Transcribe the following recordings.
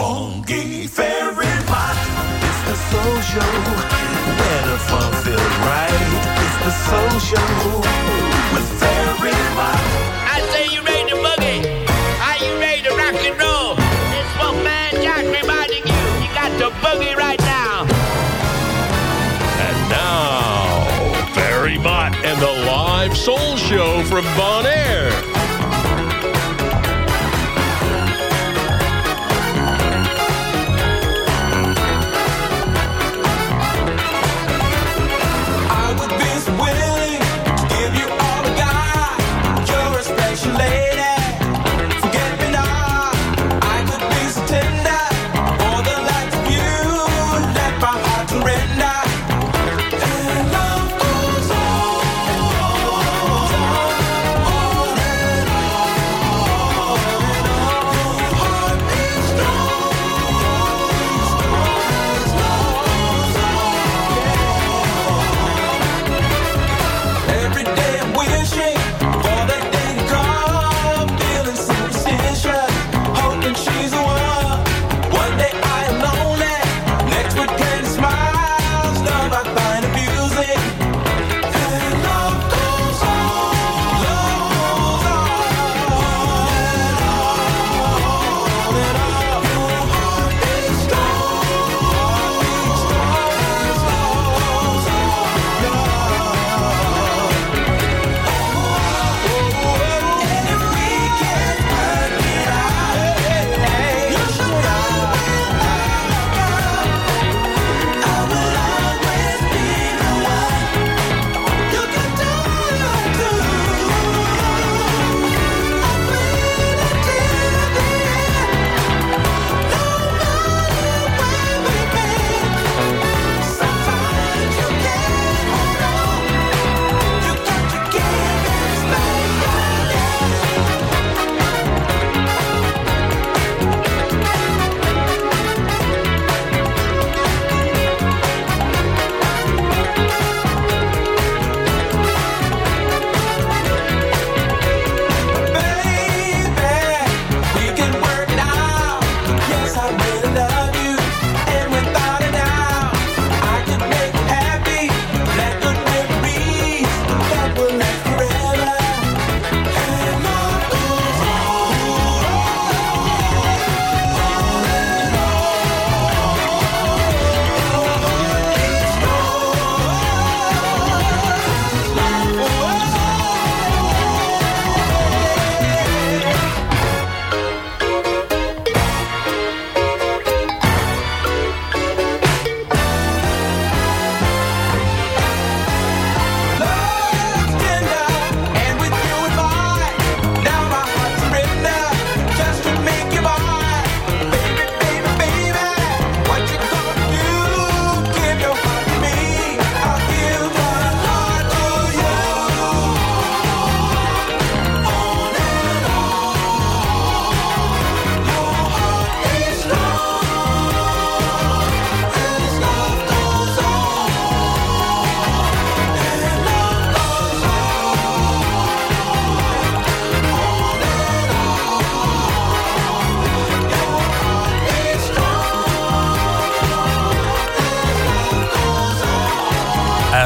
Funky Fairy Pot. It's the soul show. Where the fun feels right. It's the soul show with Fairy Pot. I say you ready to boogie? Are you ready to rock and roll? It's Funkman Jack reminding you, you got to boogie right now. And now, Barry Mott and the live soul show from Bon Air.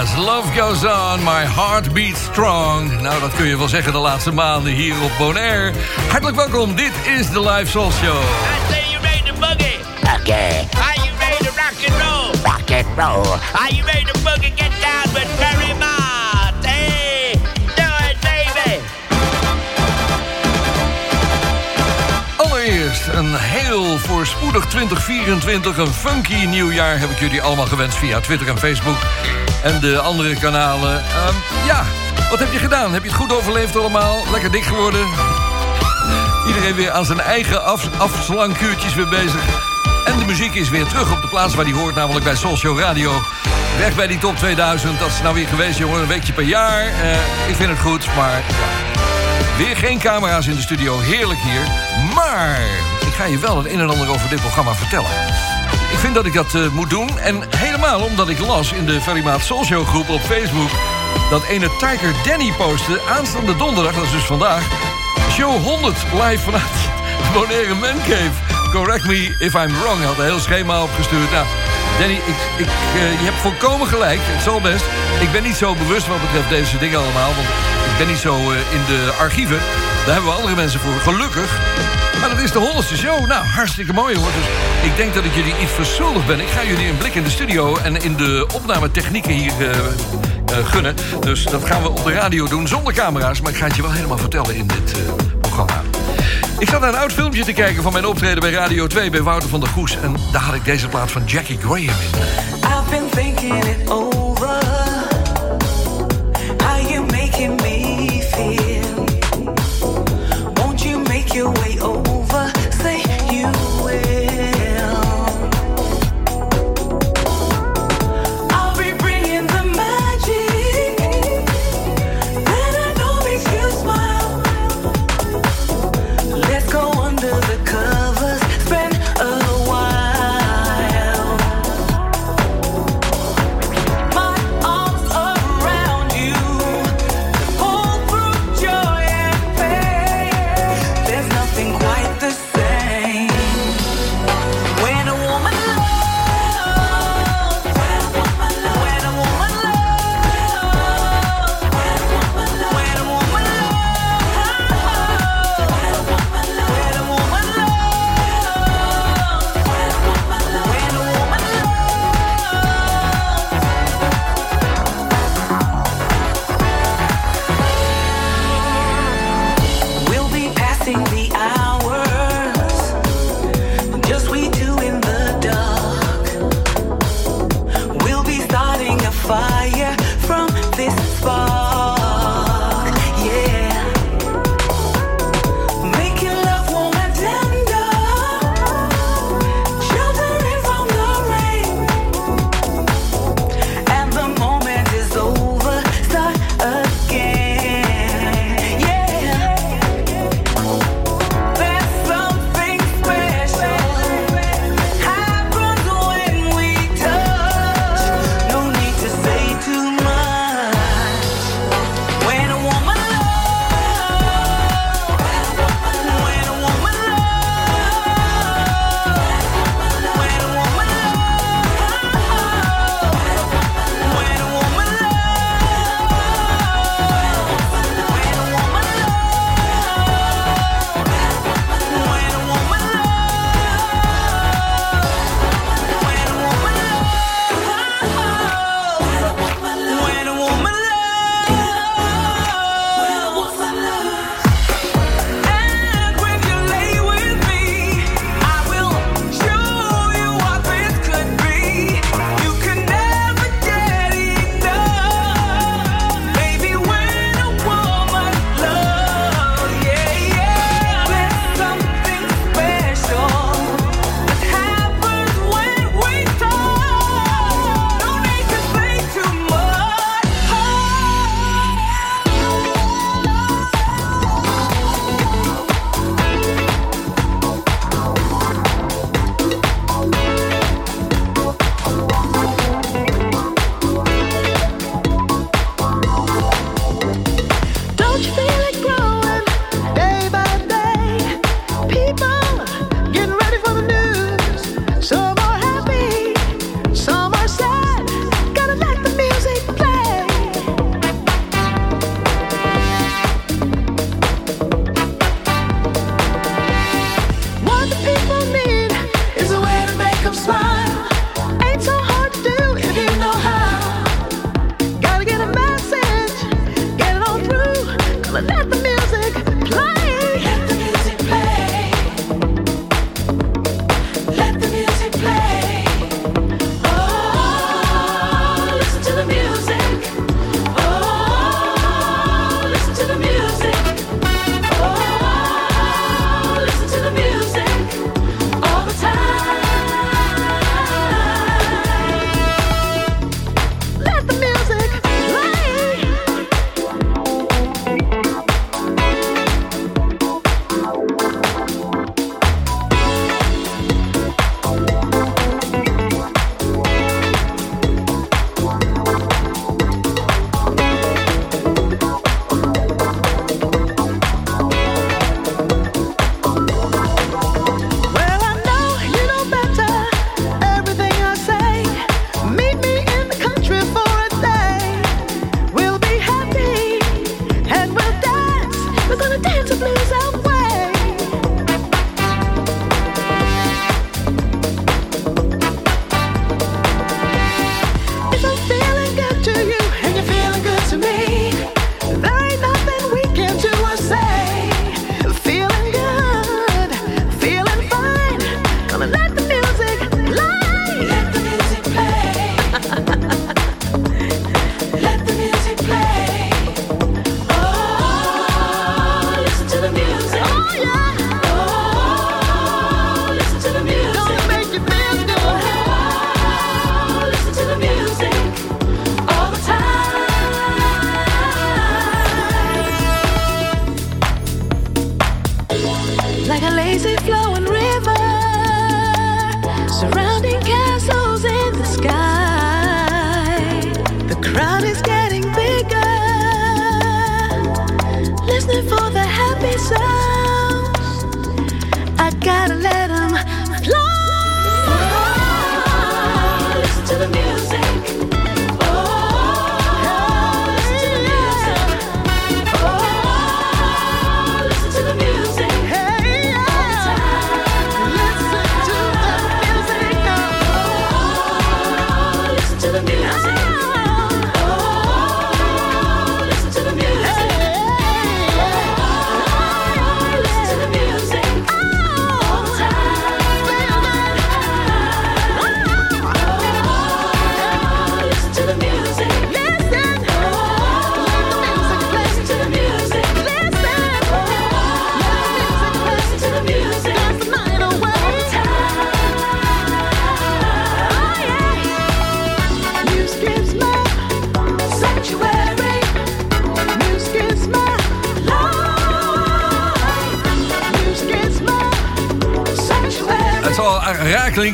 As love goes on, my heart beats strong. Nou, dat kun je wel zeggen de laatste maanden hier op Bonaire. Hartelijk welkom, dit is de Live Soul Show. I say you ready to boogie? Okay, Are you ready to rock and roll? rock and roll. Are you ready to boogie? Get down with Barry Mott. Een heel voorspoedig 2024, een funky nieuwjaar... heb ik jullie allemaal gewenst via Twitter en Facebook en de andere kanalen. Ehm, ja, wat heb je gedaan? Heb je het goed overleefd allemaal? Lekker dik geworden? Iedereen weer aan zijn eigen af, afslankkuurtjes weer bezig. En de muziek is weer terug op de plaats waar die hoort, namelijk bij Soulshow Radio. Weg bij die top 2000, dat is nou weer geweest, jongen. Een weekje per jaar. Eh, ik vind het goed, maar ja. Weer geen camera's in de studio, heerlijk hier. Maar ik ga je wel het een en ander over dit programma vertellen. Ik vind dat ik dat eh, moet doen. En helemaal omdat ik las in de Ferrymaat Soul Show groep op Facebook... dat ene Tiger Danny postte aanstaande donderdag, dat is dus vandaag... show 100 live vanuit Bonaire Mancave. correct me if I'm wrong. Had een heel schema opgestuurd. Nou, Danny, ik, ik, eh, je hebt volkomen gelijk. Het zal best. Ik ben niet zo bewust wat betreft deze dingen allemaal. Want ik ben niet zo eh, in de archieven. Daar hebben we andere mensen voor. Gelukkig. Maar dat is de Hollandse show. Nou, hartstikke mooi hoor. Dus ik denk dat ik jullie iets verschuldigd ben. Ik ga jullie een blik in de studio en in de opnametechnieken hier eh, eh, gunnen. Dus dat gaan we op de radio doen zonder camera's. Maar ik ga het je wel helemaal vertellen in dit programma. Ik zat naar een oud filmpje te kijken van mijn optreden bij Radio 2... bij Wouter van der Goes. En daar had ik deze plaats van Jackie Graham in. I've been thinking it.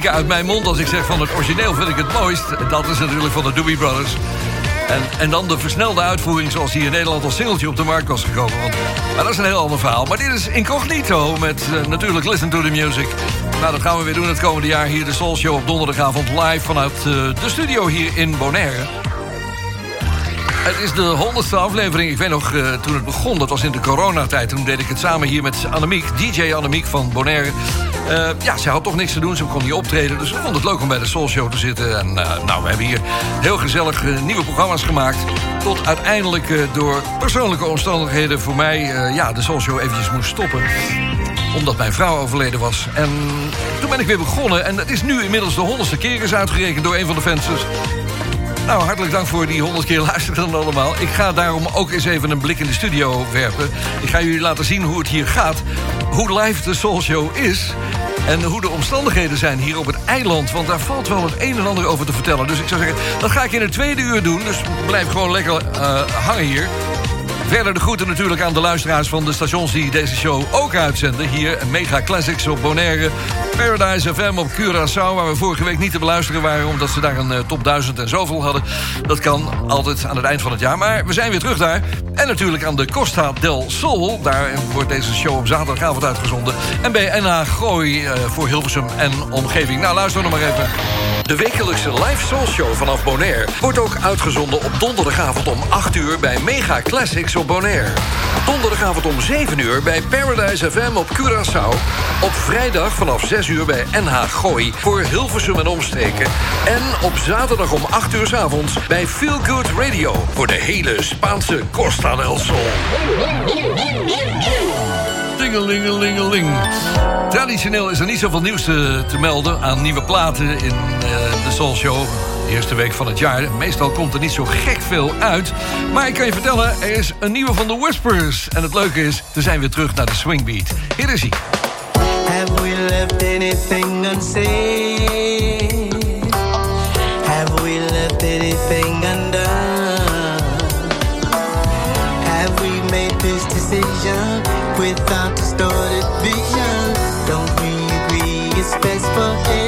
Uit mijn mond als ik zeg van het origineel vind ik het mooist. Dat is natuurlijk van de Doobie Brothers. En, en dan de versnelde uitvoering zoals die in Nederland als singeltje op de markt was gekomen. Want, maar dat is een heel ander verhaal. Maar dit is Incognito met eh, natuurlijk Listen to the Music. Nou, dat gaan we weer doen het komende jaar hier. De Soul Show op donderdagavond live vanuit eh, de studio hier in Bonaire. Het is de honderdste aflevering. Ik weet nog, eh, toen het begon, dat was in de coronatijd. Toen deed ik het samen hier met Annemiek, DJ Annemiek van Bonaire. Eh, ja, ze had toch niks te doen, ze kon niet optreden. Dus we vonden het leuk om bij de Soul Show te zitten. En eh, nou, we hebben hier heel gezellig eh, nieuwe programma's gemaakt. Tot uiteindelijk door persoonlijke omstandigheden voor mij... ja, de Soul Show eventjes moest stoppen omdat mijn vrouw overleden was. En toen ben ik weer begonnen. En het is nu inmiddels de honderdste keer is uitgerekend door een van de fans. Dus nou, hartelijk dank voor die honderd keer luisteren allemaal. Ik ga daarom ook eens even een blik in de studio werpen. Ik ga jullie laten zien hoe het hier gaat. Hoe live de Soul Show is. En hoe de omstandigheden zijn hier op het eiland. Want daar valt wel het een en ander over te vertellen. Dus ik zou zeggen, dat ga ik in het tweede uur doen. Dus blijf gewoon lekker eh, hangen hier. Verder de groeten natuurlijk aan de luisteraars van de stations die deze show ook uitzenden. Hier Mega Classics op Bonaire, Paradise FM op Curaçao... waar we vorige week niet te beluisteren waren... omdat ze daar een eh, top 1000 en zoveel hadden. Dat kan altijd aan het eind van het jaar. Maar we zijn weer terug daar. En natuurlijk aan de Costa del Sol. Daar wordt deze show op zaterdagavond uitgezonden. En bij NH Gooi eh, voor Hilversum en omgeving. Nou, luister nog maar even. De wekelijkse live soul show vanaf Bonaire wordt ook uitgezonden op donderdagavond om 8 uur bij Mega Classics op Bonaire. Donderdagavond om 7 uur bij Paradise FM op Curaçao. Op vrijdag vanaf 6 uur bij NH Gooi voor Hilversum en omstreken. En op zaterdag om 8 uur 's avonds bij Feel Good Radio voor de hele Spaanse Costa del Sol. Dingelingelingeling. Traditioneel is er niet zoveel nieuws te, te melden aan nieuwe platen in eh, de Soul Show. Eerste week van het jaar. Meestal komt er niet zo gek veel uit. Maar ik kan je vertellen, er is een nieuwe van de Whispers. En het leuke is, we zijn weer terug naar de swingbeat. Hier is hij. Have we left anything unsaid? Have we left anything undone? Have we made this decision without distorted vision? Don't we agree it's best for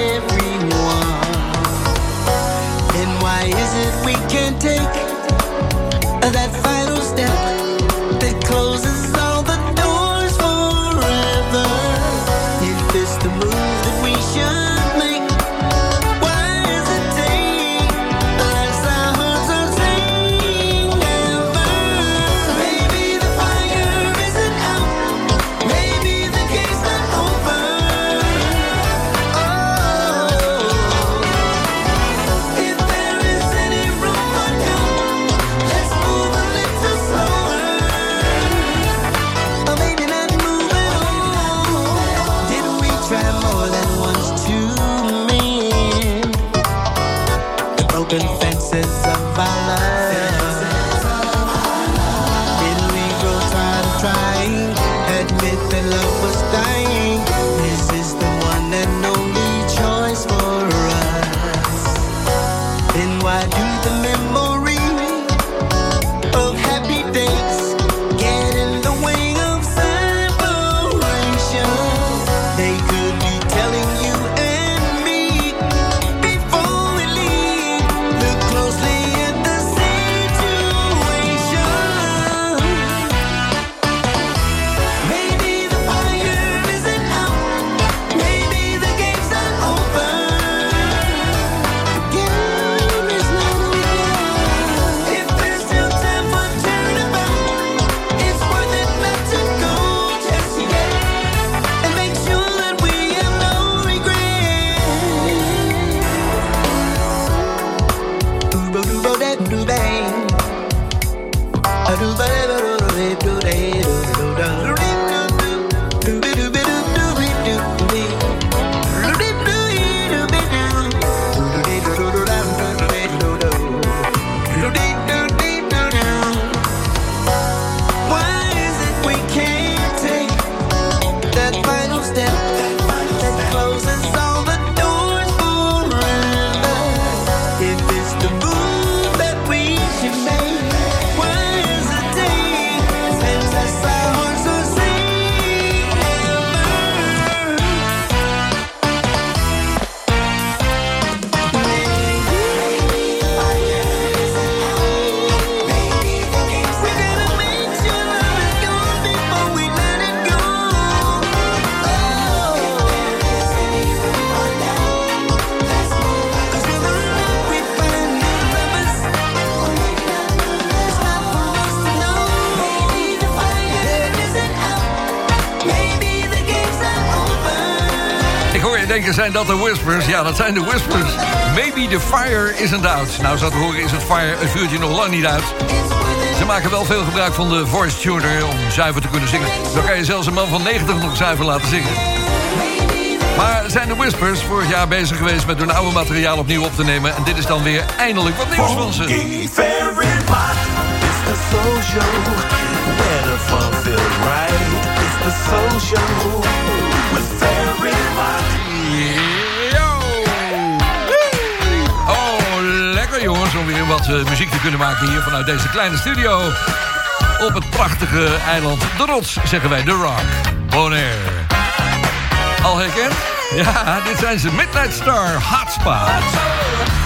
zijn dat de Whispers. Ja, dat zijn de Whispers. Maybe the fire isn't out. Nou, zo te horen is het, fire, het vuurtje nog lang niet uit. Ze maken wel veel gebruik van de voice tuner om zuiver te kunnen zingen. Dan kan je zelfs een man van 90 nog zuiver laten zingen. Maar zijn de Whispers vorig jaar bezig geweest met hun oude materiaal opnieuw op te nemen... en dit is dan weer eindelijk wat nieuws van ze. Oh lekker jongens, om weer wat eh, muziek te kunnen maken hier vanuit deze kleine studio. Op het prachtige eiland De Rots, zeggen wij, The Rock. Bonaire. Al herkend? Ja, dit zijn ze, Midnight Star hotspot.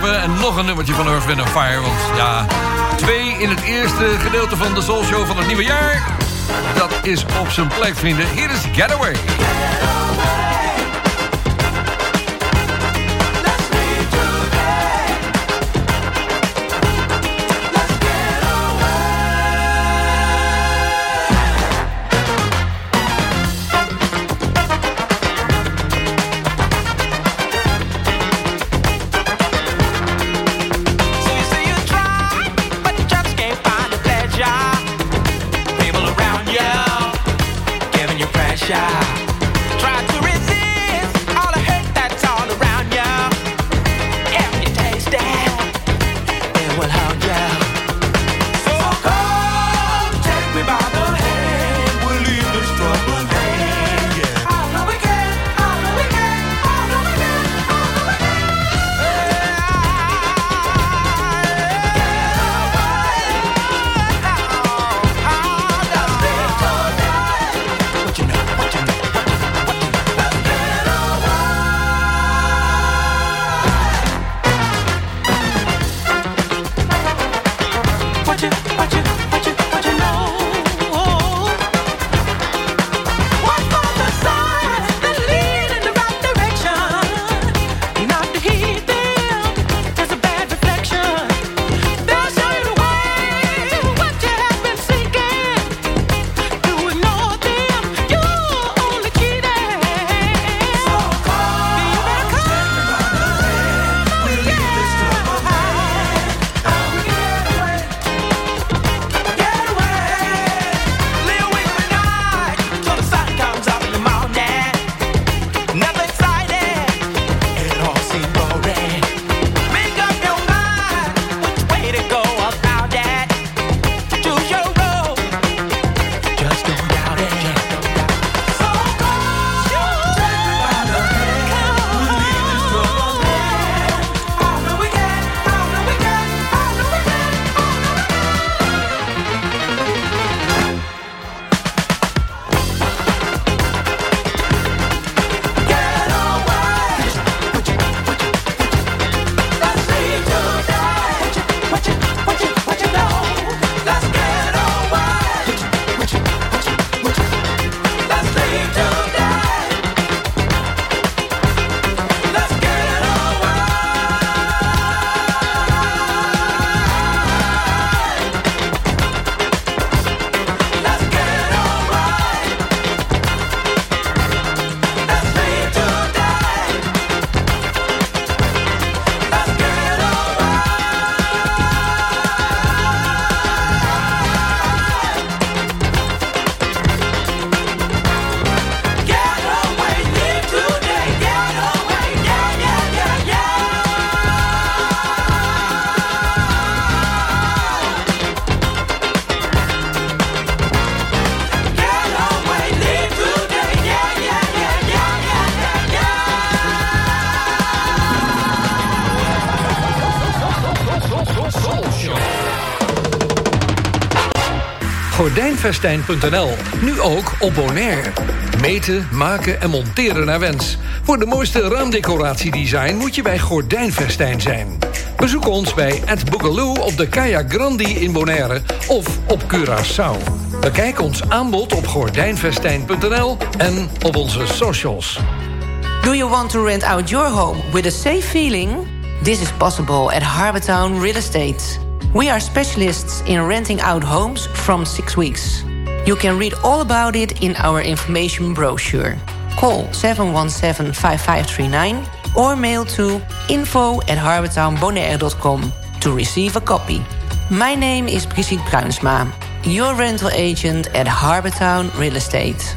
En nog een nummertje van Earth, Wind Fire. Want ja, twee in het eerste gedeelte van de Soul Show van het nieuwe jaar. Dat is op zijn plek, vrienden. Hier is Getaway. Gordijnvestijn.nl. Nu ook op Bonaire. Meten, maken en monteren naar wens. Voor de mooiste raamdecoratiedesign moet je bij Gordijnfestijn zijn. Bezoek ons bij Ed Boogaloo op de Kaya Grandi in Bonaire of op Curaçao. Bekijk ons aanbod op gordijnvestijn.nl en op onze socials. Do you want to rent out your home with a safe feeling? This is possible at Harbortown Real Estate. We are specialists in renting out homes from six weeks. You can read all about it in our information brochure. Call 717 5539 or mail to info at harbortownbonaire.com to receive a copy. My name is Brigitte Bruinsma, your rental agent at Harbortown Real Estate.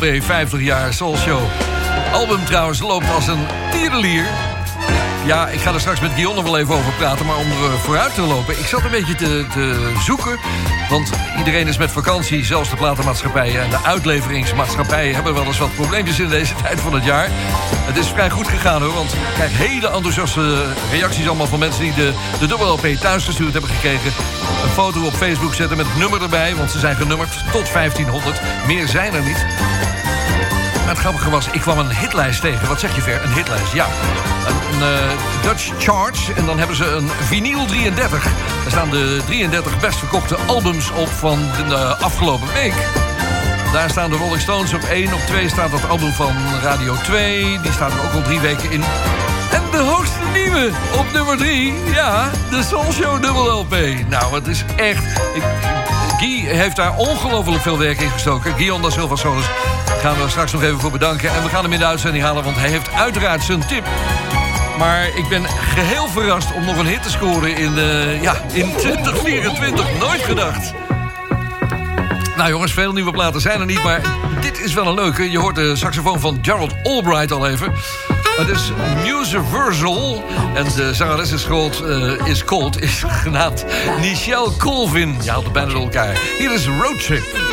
LP 50 jaar Soul Show. Album trouwens loopt als een tierenlier. Ja, ik ga er straks met Guillaume wel even over praten. Maar om er vooruit te lopen, ik zat een beetje te, te zoeken. Want iedereen is met vakantie, zelfs de platenmaatschappijen... en de uitleveringsmaatschappijen hebben wel eens wat probleempjes in deze tijd van het jaar. Het is vrij goed gegaan hoor, want ik krijg hele enthousiaste reacties allemaal van mensen... die de, de dubbel LP thuis gestuurd hebben gekregen foto op Facebook zetten met het nummer erbij... want ze zijn genummerd tot 1500. Meer zijn er niet. Het grappige was, ik kwam een hitlijst tegen. Wat zeg je, Ver? Een hitlijst, ja. Een, eh, Dutch Charge En dan hebben ze een vinyl 33. Daar staan de 33 best verkochte albums op van de afgelopen week. Daar staan de Rolling Stones op 1. Op 2 staat dat album van Radio 2. Die staat er ook al drie weken in. En de hoogste op nummer 3. Ja, de Soulshow Double LP. Nou, het is echt... Guy heeft daar ongelooflijk veel werk in gestoken. Guillaume da Silva Solis gaan we straks nog even voor bedanken. En we gaan hem in de uitzending halen, want hij heeft uiteraard zijn tip. Maar ik ben geheel verrast om nog een hit te scoren in, eh, ja, in 2024. Nooit gedacht. Nou jongens, veel nieuwe platen zijn er niet, maar dit is wel een leuke. Je hoort de saxofoon van Gerald Albright al even. Het is Musiversal. En de zangeres is, eh, is, called, is genaamd Nichelle Colvin. Je haalt de band door elkaar. Hier is Roadtrip.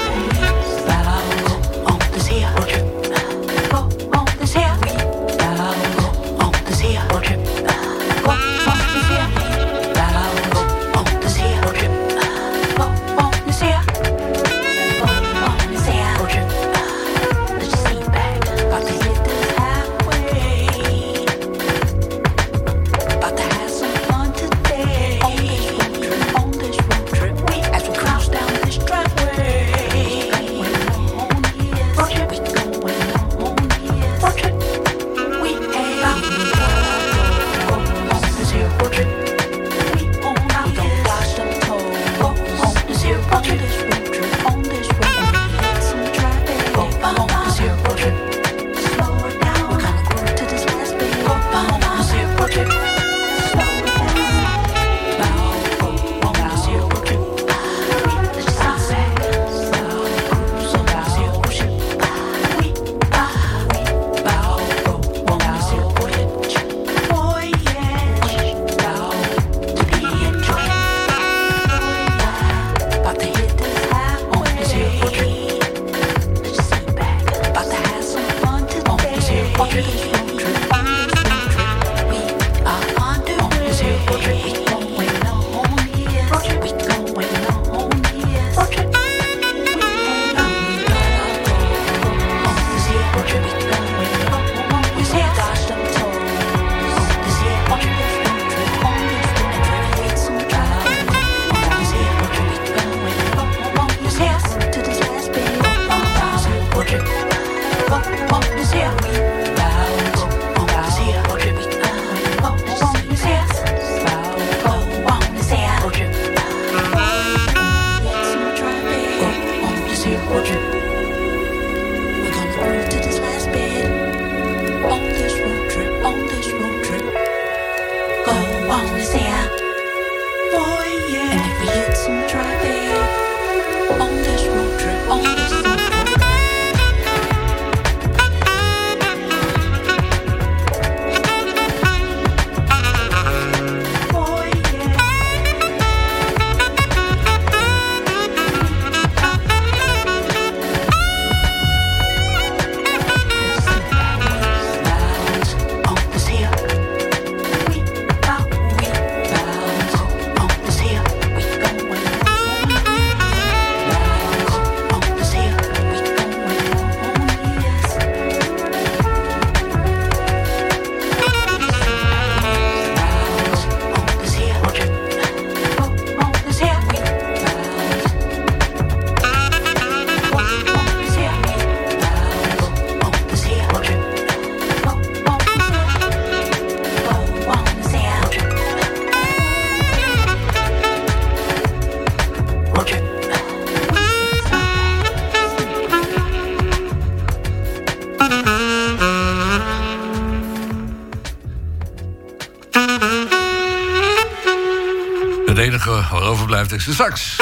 Overblijft is sax.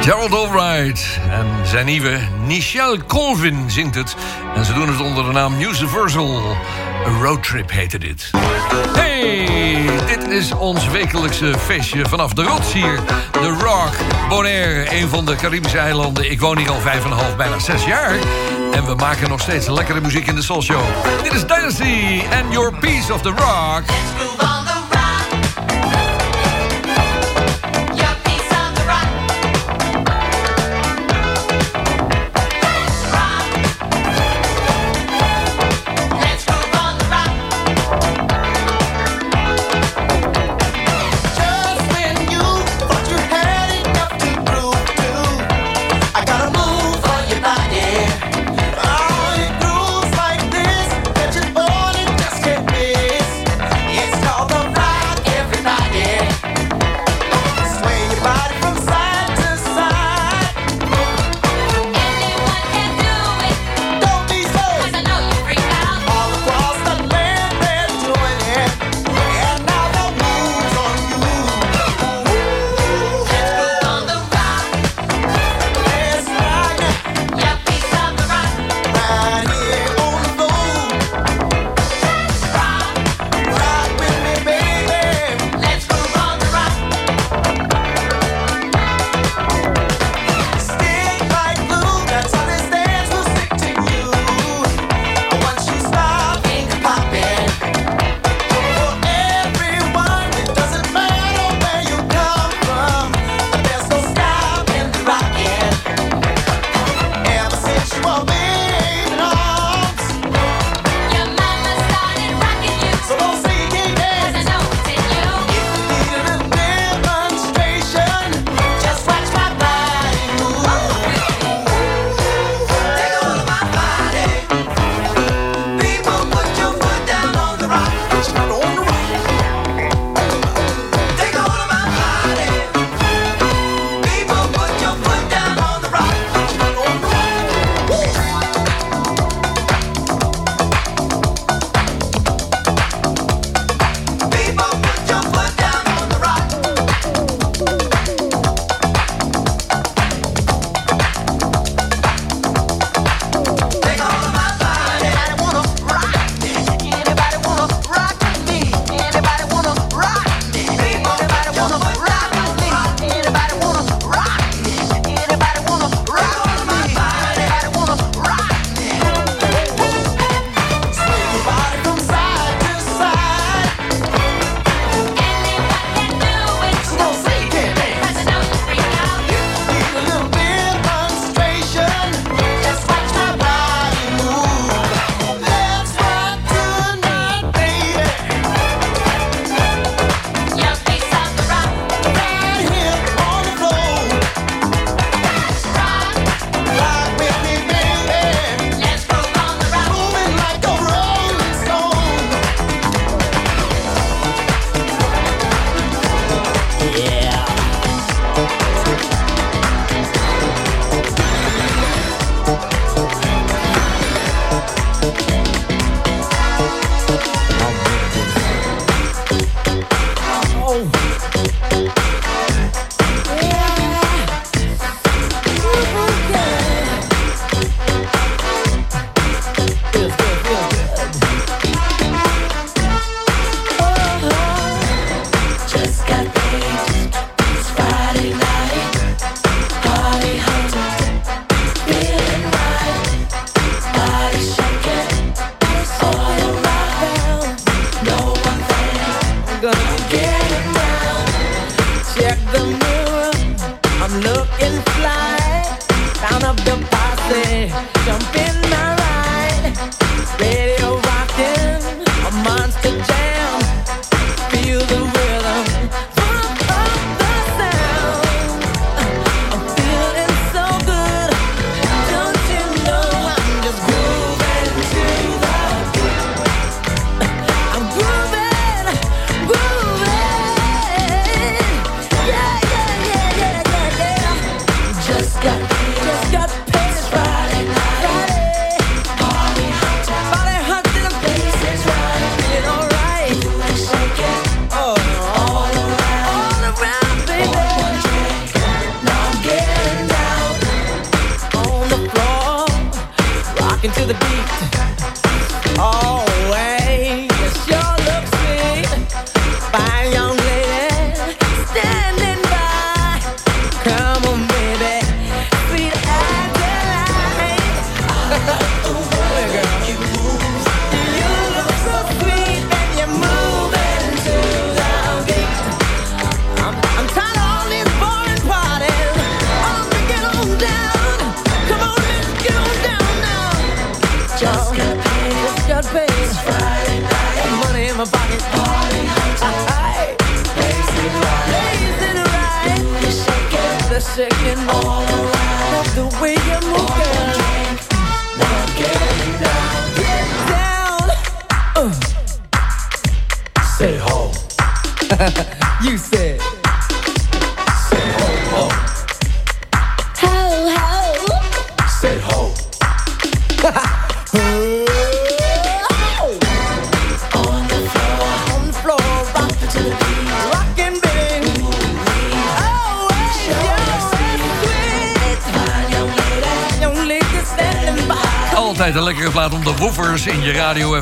Gerald Albright en zijn nieuwe Nichelle Colvin zingt het. En ze doen het onder de naam Musiversal. A roadtrip heette dit. Hey, dit is ons wekelijkse feestje vanaf de rots hier. De Rock, Bonaire, een van de Caribische eilanden. Ik woon hier al vijf en een half, bijna zes jaar. En we maken nog steeds lekkere muziek in de Soul Show. Dit is Dynasty and Your Piece of the Rock.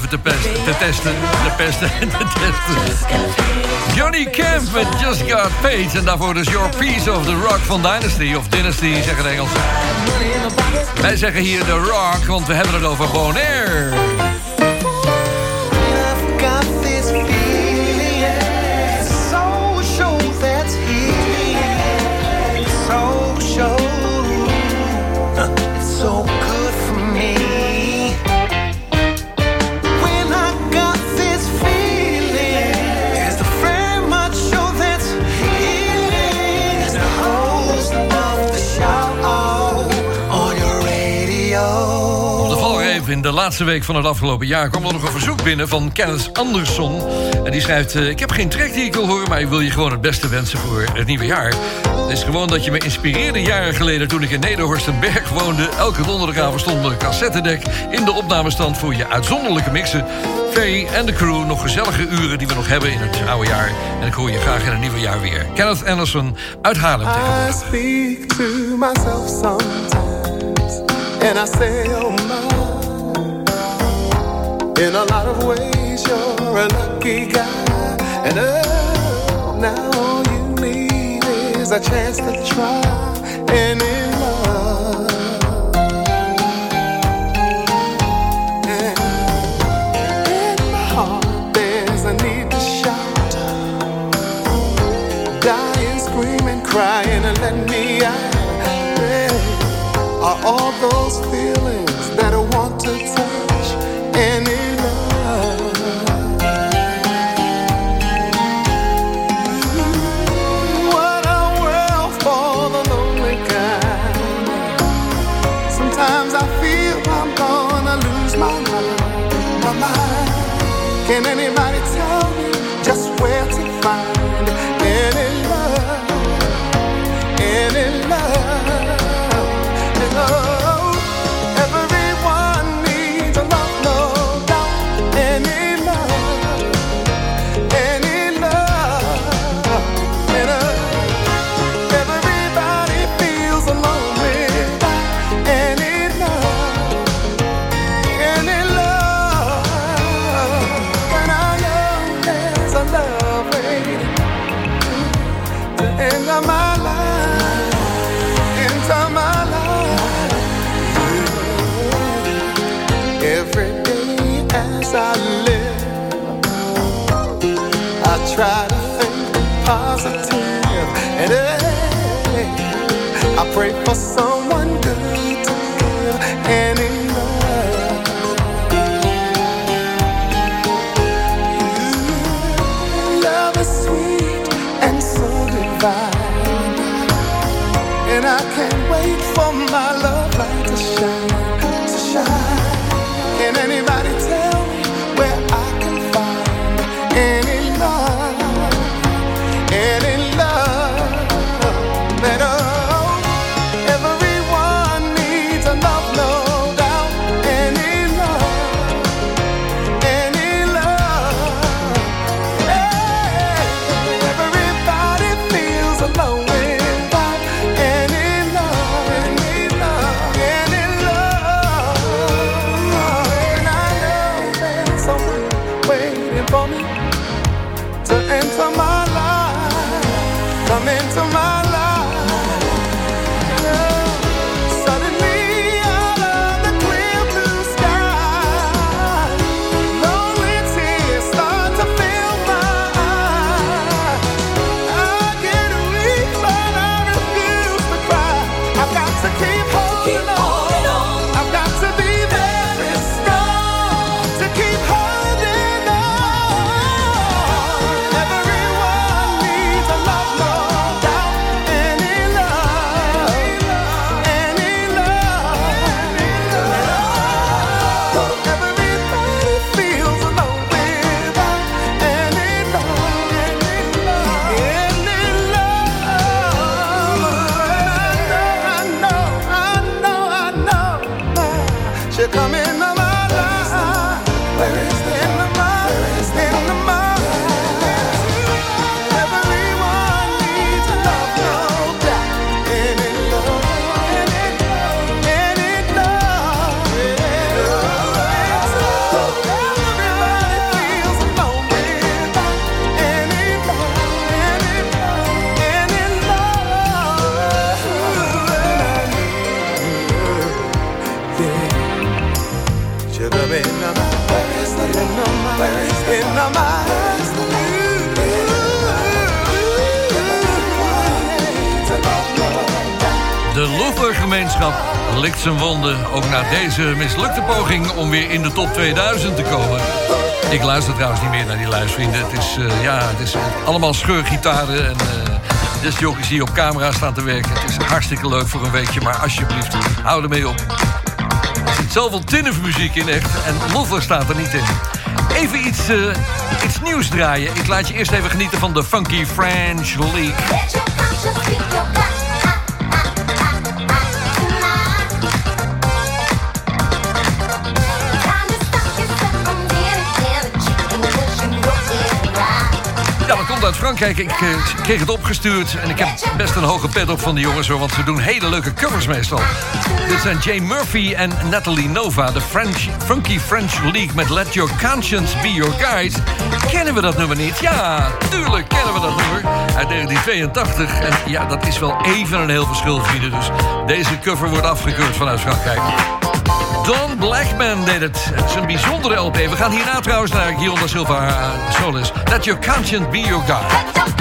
Te, pesten, te testen. Te pesten en te testen. Johnny Camp met Just Got Paid. En daarvoor dus Your Piece of the Rock van Dynasty. Of Dynasty, zeggen de Engelsen. Wij zeggen hier The Rock, want we hebben het over Bonaire. Laatste week van het afgelopen jaar kwam er nog een verzoek binnen van Kenneth Anderson. En die schrijft: eh, Ik heb geen track die ik wil horen, maar ik wil je gewoon het beste wensen voor het nieuwe jaar. Het is gewoon dat je me inspireerde jaren geleden toen ik in Nederhorstenberg woonde. Elke donderdagavond stond een cassettedek in de opnamestand voor je uitzonderlijke mixen. Ferry en de crew, nog gezellige uren die we nog hebben in het oude jaar. En ik hoor je graag in het nieuwe jaar weer. Kenneth Anderson uit Haarlem tegenwoordig. In a lot of ways, you're a lucky guy, and oh, now all you need is a chance to try and in love. And in my heart, there's a need to shout dying, screaming, crying, and let me out. Hey, are all those feelings that I want to touch anybody, can anybody tell? Pray for someone good likt zijn wonden. Ook na deze mislukte poging om weer in de top 2000 te komen. Ik luister trouwens niet meer naar die luistervrienden. Het is, eh, ja, het is allemaal scheurgitaren en uh, discjockeys die op camera staan te werken. Het is hartstikke leuk voor een weekje, maar alsjeblieft, hou ermee op. Er zit zoveel tinnefmuziek in echt en Luther staat er niet in. Even iets, eh, iets nieuws draaien. Ik laat je eerst even genieten van de Funky French League. Frankrijk. Ik eh, kreeg het opgestuurd en ik heb best een hoge pet op van die jongens... want ze doen hele leuke covers meestal. Dit zijn Jay Murphy en Natalie Nova. De French, Funky French League met Let Your Conscience Be Your Guide. Kennen we dat nummer niet? Ja, tuurlijk kennen we dat nummer. Uit 1982. En ja, dat is wel even een heel verschil, vrienden. Dus deze cover wordt afgekeurd vanuit Frankrijk. Don Blackman deed het. Het is een bijzondere LP. We gaan hierna trouwens naar Guillaume Silva uh, Solis. Let your conscience be your guide.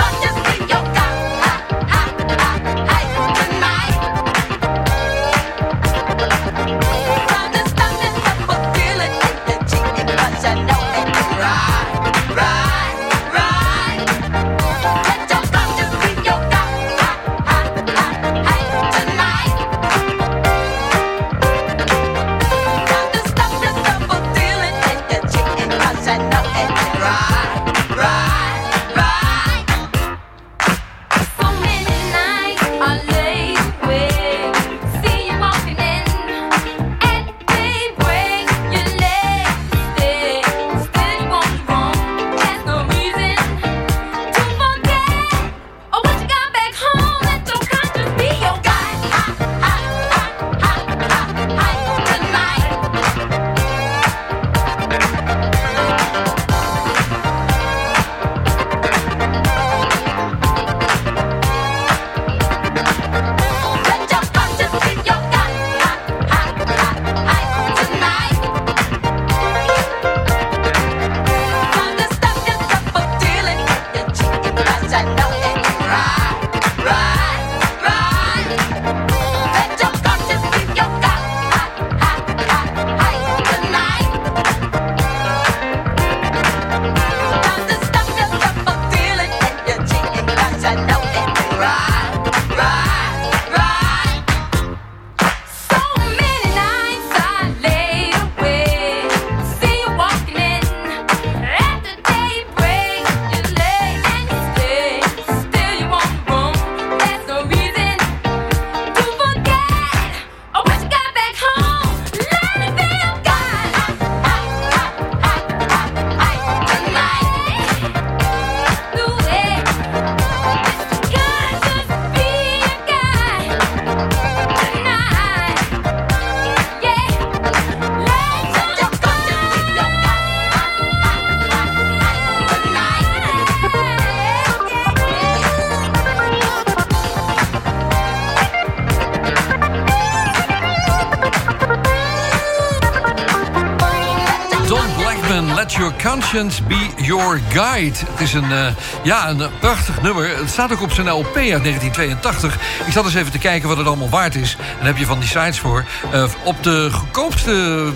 Conscience Be Your Guide. Het is een, uh, ja, een prachtig nummer. Het staat ook op zijn LP uit 1982. Ik zat eens even te kijken wat het allemaal waard is. En heb je van die sites voor. Uh, op de goedkoopste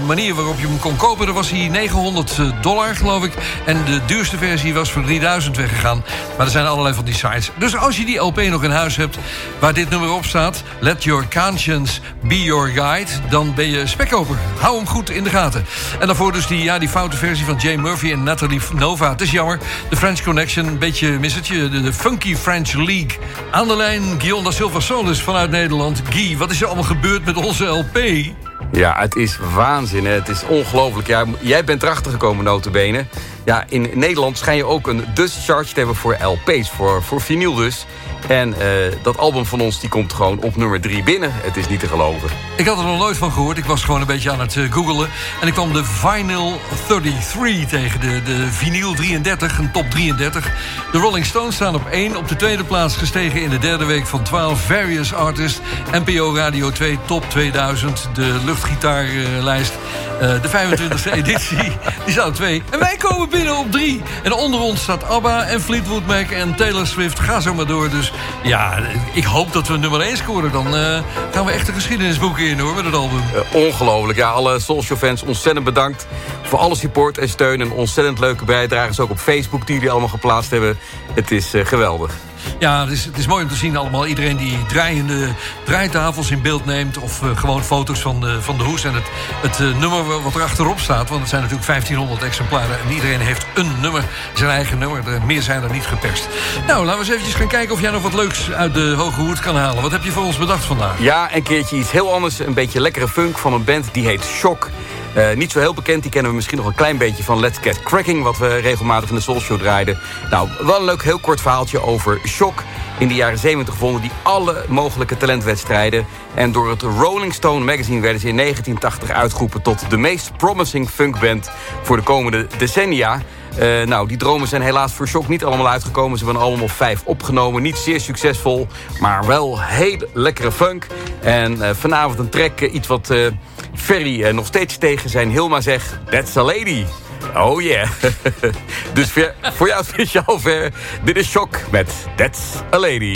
manier waarop je hem kon kopen... was hij 900 dollar, geloof ik. En de duurste versie was voor 3000 weggegaan. Maar er zijn allerlei van die sites. Dus als je die LP nog in huis hebt... waar dit nummer op staat... Let Your Conscience Be Your Guide... dan ben je spekkoper. Hou hem goed in de gaten. En daarvoor dus die, ja, die foute versie van Jay Murphy en Natalie Nova. Het is jammer. De French Connection, een beetje mis het je. De, de Funky French League. Aan de lijn Guillaume da Silva Solis vanuit Nederland. Guy, wat is er allemaal gebeurd met onze LP? Ja, het is waanzin. Hè? Het is ongelooflijk. Ja, jij bent erachter gekomen, notabene. Ja, in Nederland schijn je ook een Dutch charge te hebben voor LP's. Voor, voor vinyl dus. En uh, dat album van ons die komt gewoon op nummer 3 binnen. Het is niet te geloven. Ik had er nog nooit van gehoord. Ik was gewoon een beetje aan het uh, googelen. En ik kwam de Vinyl 33 tegen. De, de Vinyl 33, een top 33. De Rolling Stones staan op 1. Op de tweede plaats gestegen in de derde week van 12. Various Artists. NPO Radio 2 Top 2000. De luchtgitaarlijst. Uh, de 25e editie. Die staat op 2. En wij komen binnen op drie. En onder ons staat ABBA en Fleetwood Mac en Taylor Swift. Ga zo maar door. Dus ja, ik hoop dat we nummer 1 scoren. Dan eh, gaan we echt de geschiedenisboeken in hoor, met het album. Eh, ongelooflijk. Ja, alle social fans ontzettend bedankt voor alle support en steun. En ontzettend leuke bijdragers ook op Facebook die jullie allemaal geplaatst hebben. Het is eh, geweldig. Ja, het is, het is mooi om te zien allemaal. Iedereen die draaiende draaitafels in beeld neemt... of eh, gewoon foto's van de, van de hoes. En het, het eh, nummer wat er achterop staat... want het zijn natuurlijk 1500 exemplaren... en iedereen heeft een nummer, zijn eigen nummer. Er- meer zijn er niet geperst. Nou, laten we eens eventjes gaan kijken... of jij nog wat leuks uit de Hoge Hoed kan halen. Wat heb je voor ons bedacht vandaag? Ja, een keertje iets heel anders. Een beetje lekkere funk van een band die heet Shock. Eh, niet zo heel bekend, die kennen we misschien nog een klein beetje van Let's Get Cracking... wat we regelmatig in de Soul Show draaiden. Nou, wel een leuk, heel kort verhaaltje over Shock. In de jaren 70 vonden die alle mogelijke talentwedstrijden. En door het Rolling Stone magazine werden ze in 1980 uitgeroepen... tot de meest promising funkband voor de komende decennia... Eh, nou, die dromen zijn helaas voor Shock niet allemaal uitgekomen. Ze hebben of vijf opgenomen. Niet zeer succesvol, maar wel heel lekkere funk. En eh, vanavond een track, eh, iets wat Ferry nog steeds tegen zijn Hilma zegt. That's a lady. Oh yeah. dus voor jou speciaal ver. Dit is Shock met That's a lady.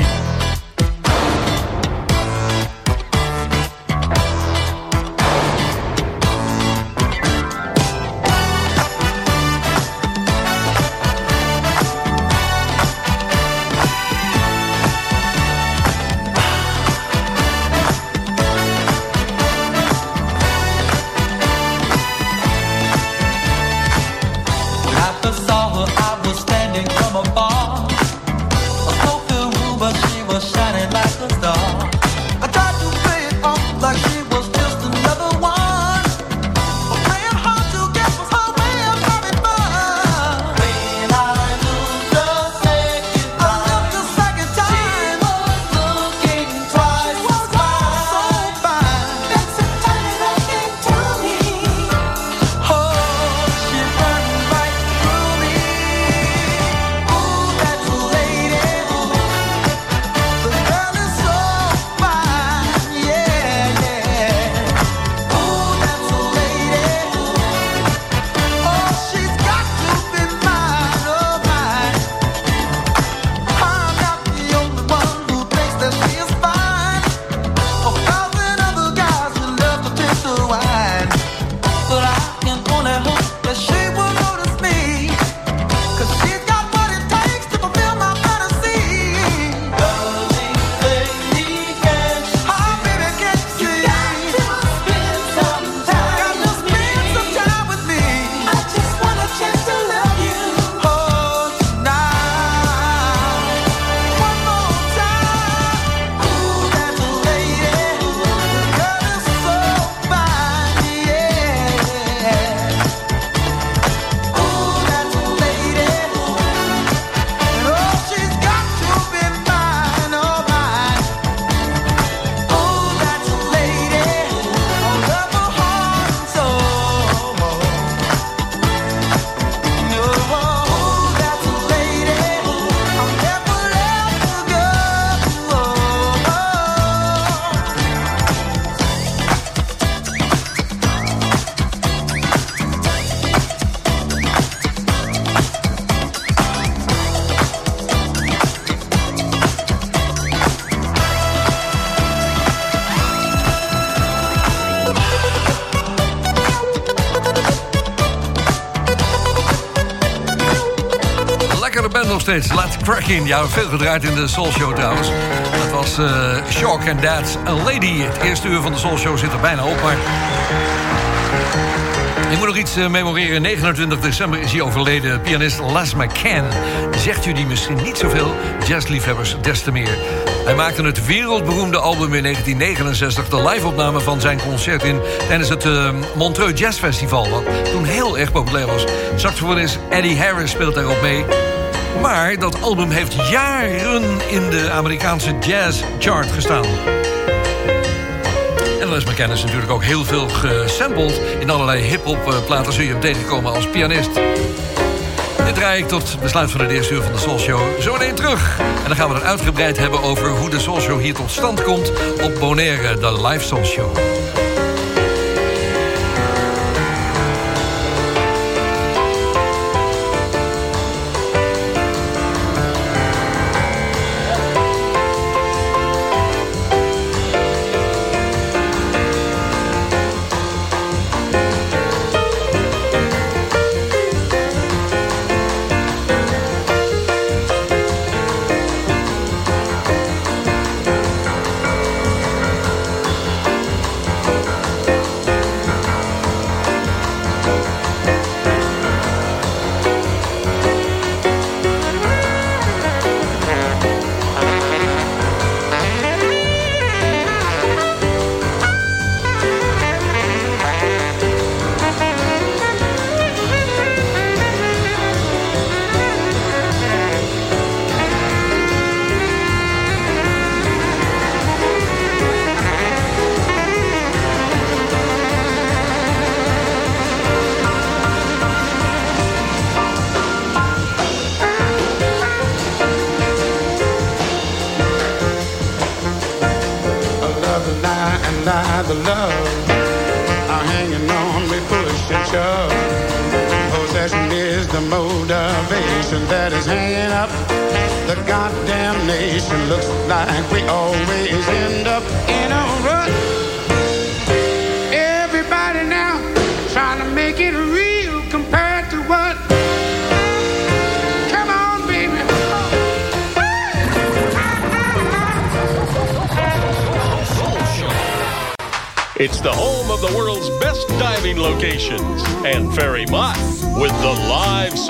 Steeds. Let's Cracking. Ja, veel gedraaid in de Soul Show trouwens. Dat was eh, Shock and That's a Lady. Het eerste uur van de Soul Show zit er bijna op, maar... Ik moet nog iets eh, memoreren. 29 december is hij overleden. Pianist Les McCann. Zegt jullie misschien niet zoveel? Jazzliefhebbers des te meer. Hij maakte het wereldberoemde album in 1969. De live-opname van zijn concert in tijdens het eh, Montreux Jazz Festival. Wat toen heel erg populair was. Saxofonist Eddie Harris speelt daarop mee. Maar dat album heeft jaren in de Amerikaanse jazz chart gestaan. En McCann is natuurlijk ook heel veel gesampled. In allerlei hip-hop eh, platen zul je hem tegenkomen als pianist. Dit draai ik tot besluit van het eerste uur van de Soul Show zo meteen terug. En dan gaan we het uitgebreid hebben over hoe de Soul Show hier tot stand komt... op Bonaire, de live Soul Show.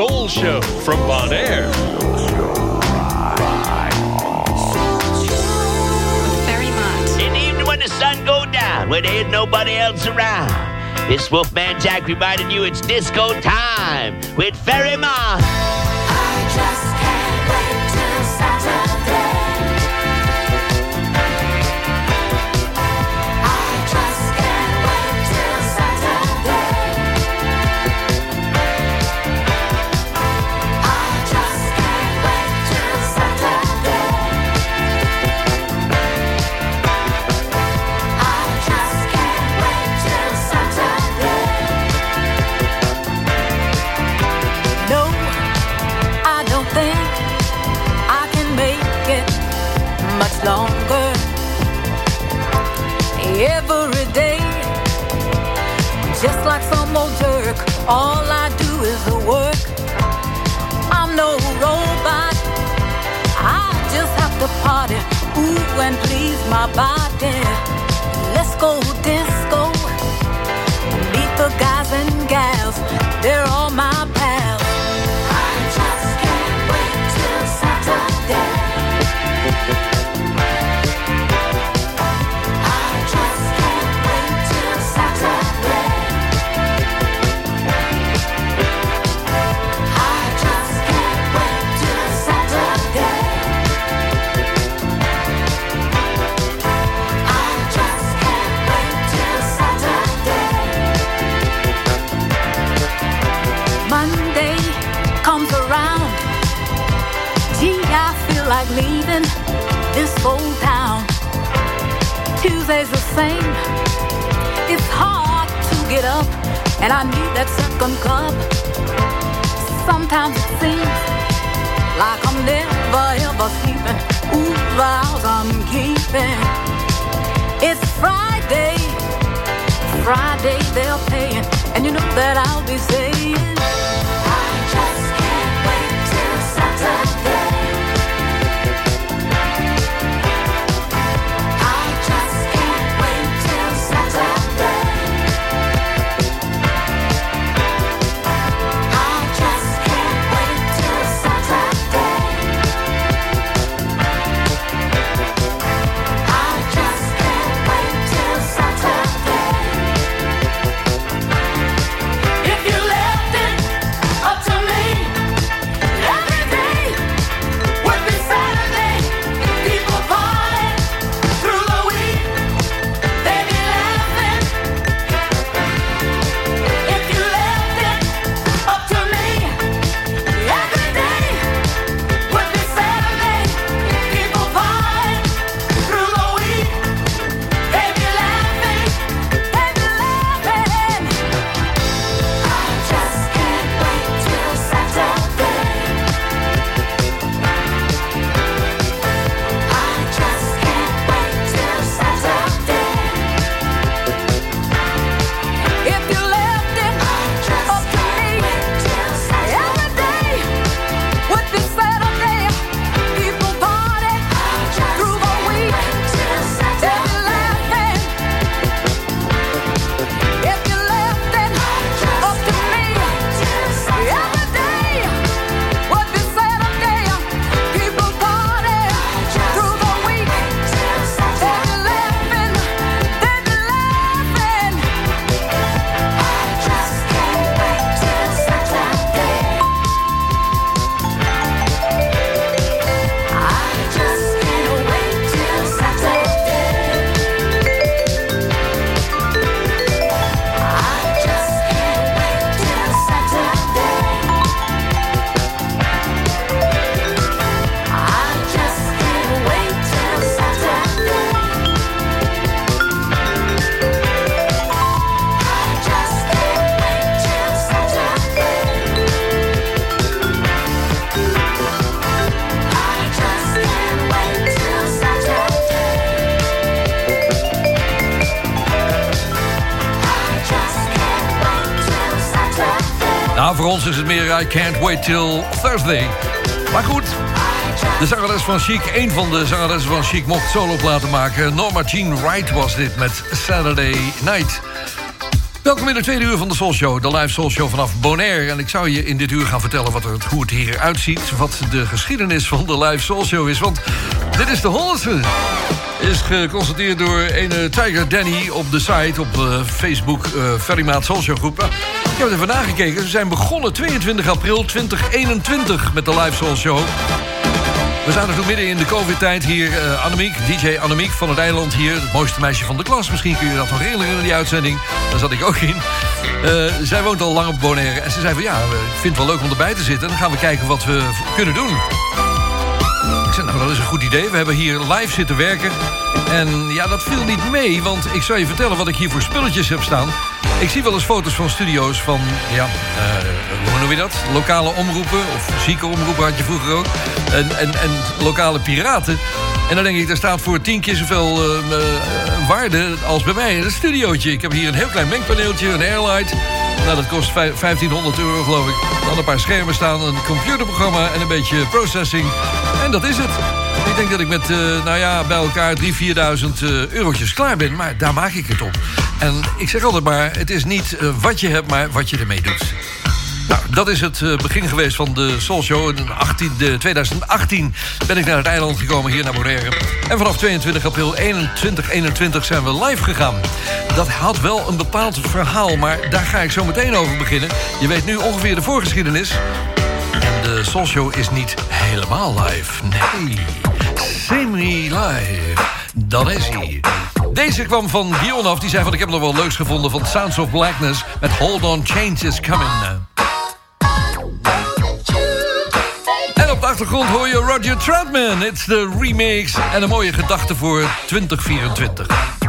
Soul show from Bonaire. In the evening when the sun go down, when there ain't nobody else around. This Wolfman Jack reminding you it's disco time with Ferry Moss. All I do is work. I'm no robot. I just have to party, ooh, and please my body. Let's go disco. Meet the guys and gals, they're all my like leaving this old town. Tuesday's the same. It's hard to get up, and I need that second cup. Sometimes it seems like I'm never ever sleeping. Ooh, vows I'm keeping. It's Friday. Friday they're paying, and you know that I'll be saying. I can't wait till Thursday. Maar goed, de zangeres van Chic, een van de zangeressen van Chic... mocht solo laten maken. Norma Jean Wright was dit met Saturday Night. Welkom in de tweede uur van de Soul Show, de live Soul Show vanaf Bonaire. En ik zou je in dit uur gaan vertellen wat er, hoe het hier uitziet... wat de geschiedenis van de live Soul Show is. Want dit is de honderdste. Is geconstateerd door een Tiger Danny op de site, op eh, Facebook, eh Ferry Maat Soul Show groep. Heb het even nagekeken. Ze zijn begonnen 22 april 2021 met de live Soul Show. We zaten toen midden in de covid-tijd hier. eh Annemiek, DJ Annemiek van het eiland hier. Het mooiste meisje van de klas. Misschien kun je dat nog herinneren in die uitzending. Daar zat ik ook in. Eh, zij woont al lang op Bonaire. En ze zei van ja, eh, ik vind het wel leuk om erbij te zitten. Dan gaan we kijken wat we kunnen doen. Ik zei, nou, dat is een goed idee. We hebben hier live zitten werken. En ja, dat viel niet mee, want ik zou je vertellen wat ik hier voor spulletjes heb staan. Ik zie wel eens foto's van studio's van, ja, eh, hoe noem je dat? Lokale omroepen, of zieke omroepen had je vroeger ook. En, en, en lokale piraten. En dan denk ik, daar staat voor tien keer zoveel eh, eh, waarde als bij mij in het studiootje. Ik heb hier een heel klein mengpaneeltje, een Airlight. Nou, dat kost vijf- 1500 euro, geloof ik. Dan een paar schermen staan, een computerprogramma en een beetje processing. En dat is het. Ik denk dat ik met, eh, nou ja, bij elkaar 3.000, 4.000 eh, eurotjes klaar ben. Maar daar maak ik het op. En ik zeg altijd maar, het is niet eh, wat je hebt, maar wat je ermee doet. Nou, dat is het begin geweest van de Soul Show. In 18, de 2018 ben ik naar het eiland gekomen, hier naar Bonaire. En vanaf 22 april 2021 zijn we live gegaan. Dat had wel een bepaald verhaal, maar daar ga ik zo meteen over beginnen. Je weet nu ongeveer de voorgeschiedenis. De Soul is niet helemaal live. Nee, semi-live. Dat is hij. Deze kwam van Dion af. Die zei van ik heb nog wel leuks gevonden van Sounds of Blackness... met Hold On, Change Is Coming. En op de achtergrond hoor je Roger Troutman. It's the remix en een mooie gedachte voor 2024.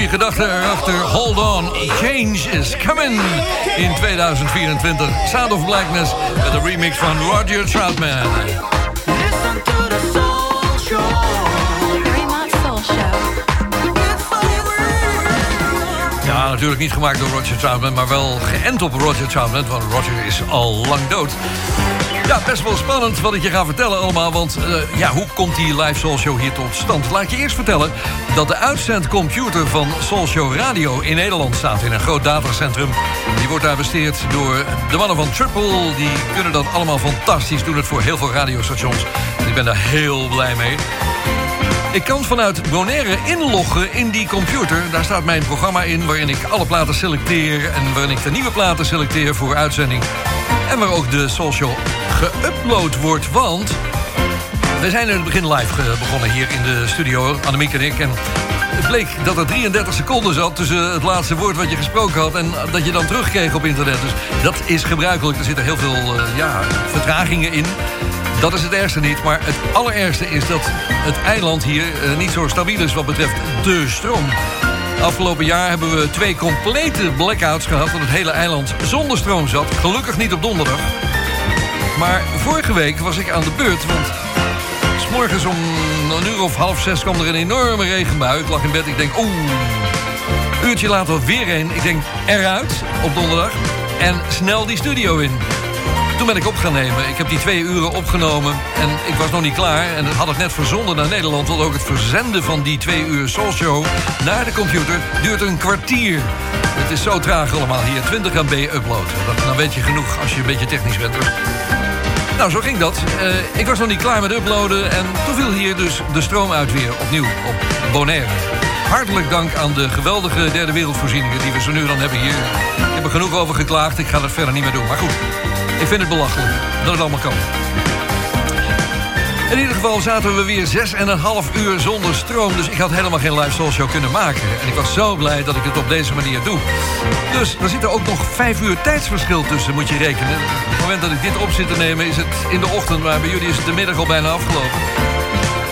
Goede gedachte erachter. Hold on, change is coming. In 2024, Sound of Blackness met een remix van Roger Troutman. Listen to the soul show. Very much soul show. Ja, natuurlijk niet gemaakt door Roger Troutman, maar wel geënt op Roger Troutman, want Roger is al lang dood. Ja, best wel spannend wat ik je ga vertellen allemaal, want eh, ja, hoe komt die live Soul Show hier tot stand? Laat je eerst vertellen dat de uitzendcomputer van Soul Show Radio in Nederland staat in een groot datacentrum. Die wordt daar besteed door de mannen van Triple, die kunnen dat allemaal fantastisch, doen het voor heel veel radiostations. Ik ben daar heel blij mee. Ik kan vanuit Bonaire inloggen in die computer. Daar staat mijn programma in waarin ik alle platen selecteer... en waarin ik de nieuwe platen selecteer voor uitzending. En waar ook de Show geüpload wordt, want... We zijn in het begin live begonnen hier in de studio, Annemiek en ik. En het bleek dat er 33 seconden zat tussen het laatste woord wat je gesproken had... en dat je dan terugkreeg op internet. Dus dat is gebruikelijk. Er zitten heel veel eh, ja, vertragingen in. Dat is het ergste niet, maar het allerergste is dat het eiland hier eh, niet zo stabiel is wat betreft de stroom. Afgelopen jaar hebben we twee complete blackouts gehad... dat het hele eiland zonder stroom zat. Gelukkig niet op donderdag. Maar vorige week was ik aan de beurt, want... s morgens om een uur of half zes kwam er een enorme regenbui. Ik lag in bed, ik denk, oeh... Uurtje later weer een. Ik denk, eruit op donderdag. En snel die studio in. Toen ben ik op gaan nemen. Ik heb die twee uren opgenomen en ik was nog niet klaar. En dat had ik net verzonden naar Nederland. Want ook het verzenden van die twee uur Soul Show naar de computer duurt een kwartier. Het is zo traag allemaal hier. 20 MB upload. Dat, dan weet je genoeg als je een beetje technisch bent. Nou, zo ging dat. Eh, ik was nog niet klaar met uploaden. En toen viel hier dus de stroom uit weer opnieuw op Bonaire. Hartelijk dank aan de geweldige derde wereldvoorzieningen... die we zo nu dan hebben hier. Ik heb er genoeg over geklaagd. Ik ga dat verder niet meer doen. Maar goed, ik vind het belachelijk dat het allemaal kan. In ieder geval zaten we weer 6,5 uur zonder stroom. Dus ik had helemaal geen live soul show kunnen maken. En ik was zo blij dat ik het op deze manier doe. Dus er zit er ook nog 5 uur tijdsverschil tussen, moet je rekenen. Op het moment dat ik dit op zit te nemen is het in de ochtend... maar bij jullie is het de middag al bijna afgelopen.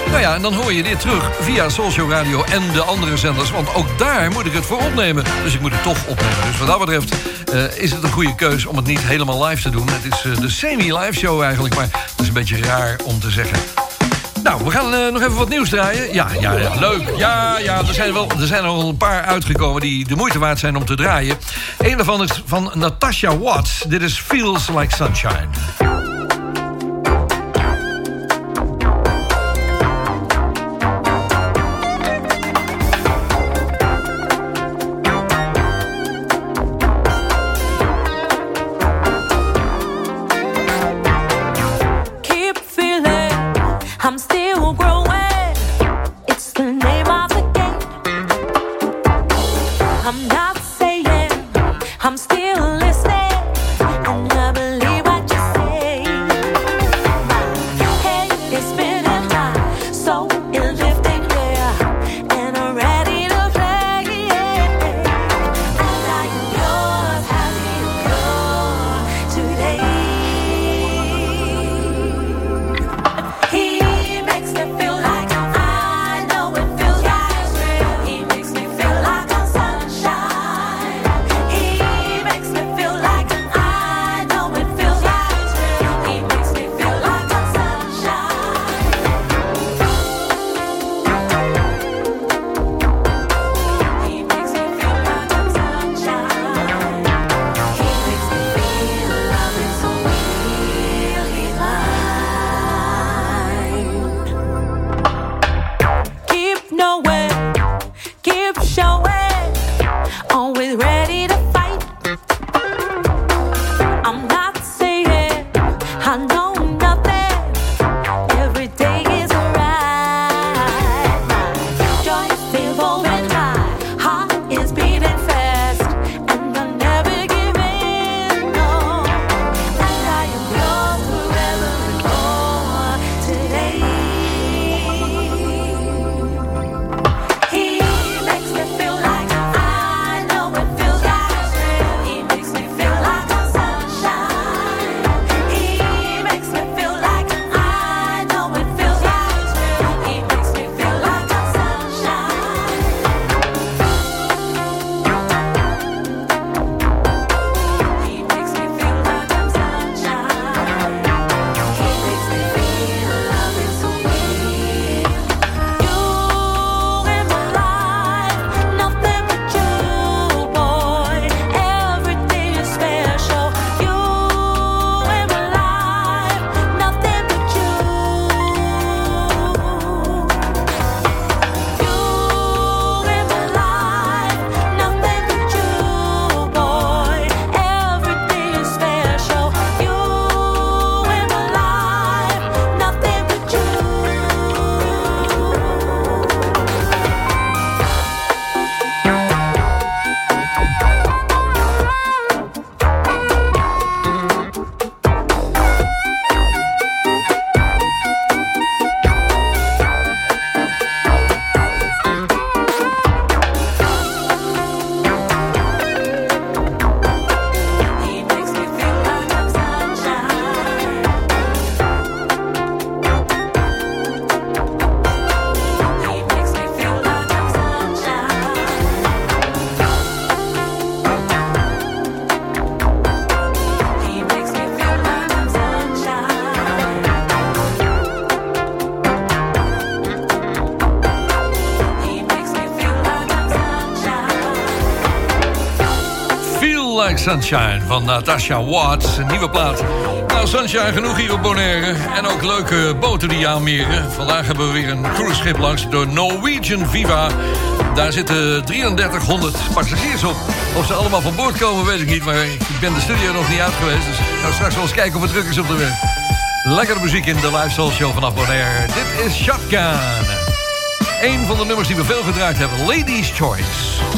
Nou ja, en dan hoor je dit terug via Soulshow Radio en de andere zenders. Want ook daar moet ik het voor opnemen. Dus ik moet het toch opnemen. Dus wat dat betreft eh, is het een goede keus om het niet helemaal live te doen. Het is eh, de semi-live show eigenlijk, maar dat is een beetje raar om te zeggen. Nou, we gaan eh, nog even wat nieuws draaien. Ja, ja, ja, leuk. Ja, ja, er zijn, wel, er zijn al een paar uitgekomen die de moeite waard zijn om te draaien. Een daarvan is van Natasha Watts. Dit is Feels Like Sunshine. Sunshine van Natasha Watts. Een nieuwe plaat. Nou, Sunshine genoeg hier op Bonaire. En ook leuke boten die. Vandaag hebben we weer een cruiseschip langs de Norwegian Viva. Daar zitten 3300 passagiers op. Of ze allemaal van boord komen, weet ik niet. Maar ik ben de studio nog niet uit geweest. Dus ik ga straks wel eens kijken of het druk is op de weg. Lekkere muziek in de Live Show vanaf Bonaire. Dit is Shotgun. Een van de nummers die we veel gedraaid hebben. Ladies' Choice.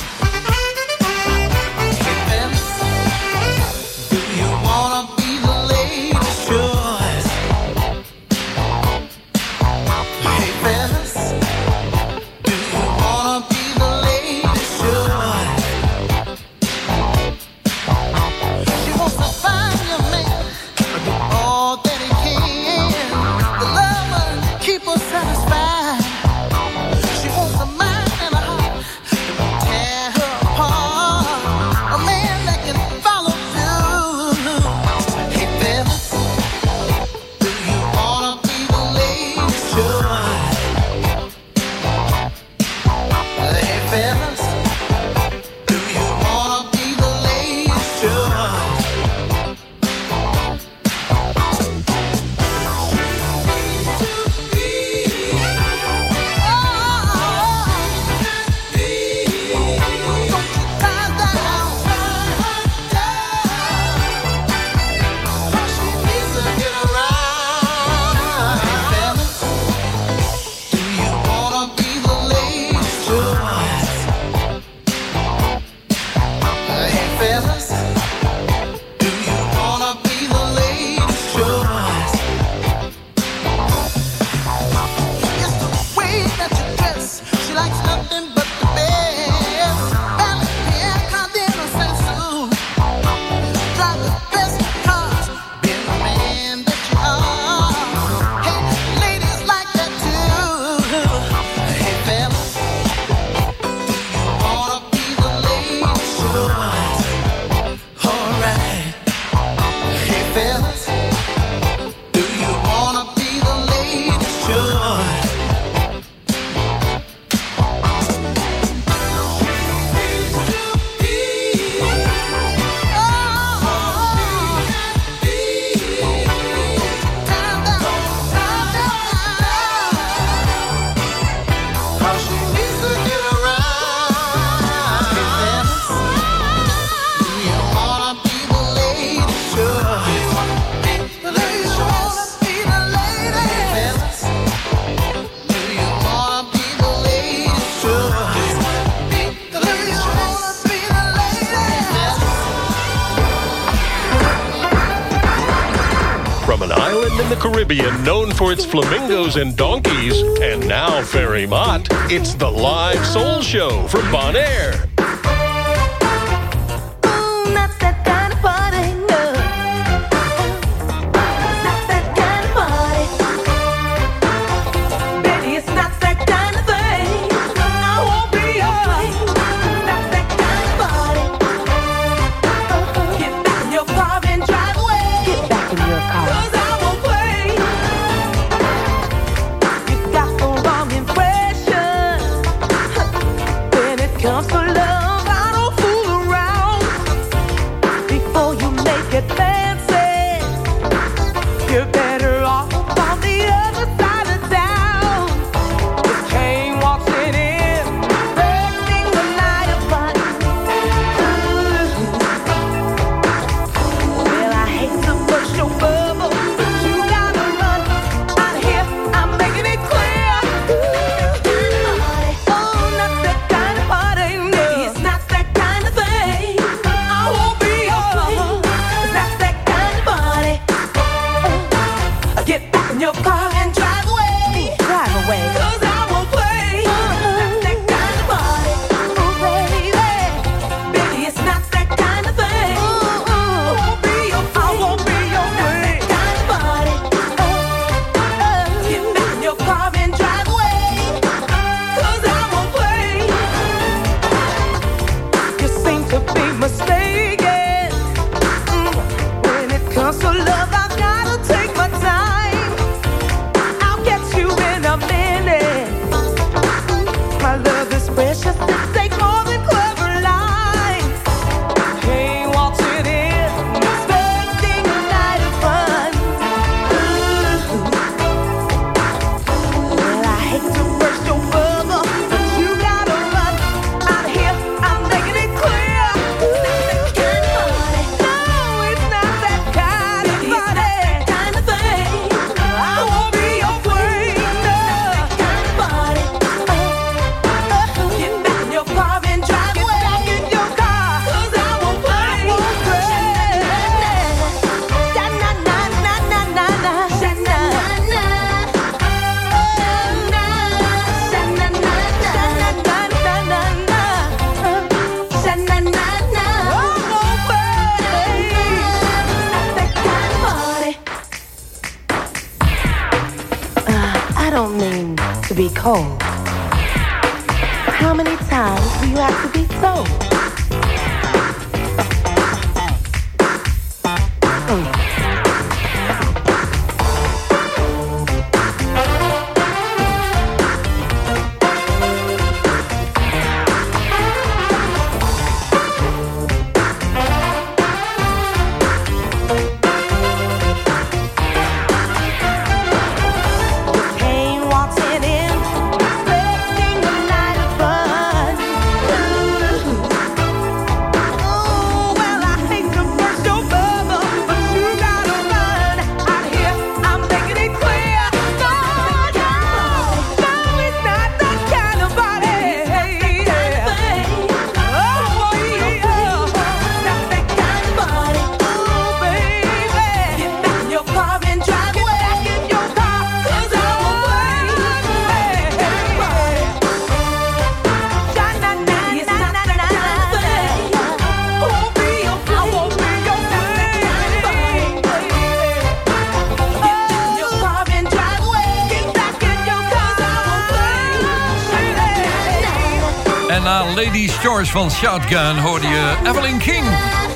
for its flamingos and donkeys. And now, Fairy Mott, it's the live soul show from Bon Air. Cold. How many times do you have to be told? Van Shotgun hoorde je Evelyn King.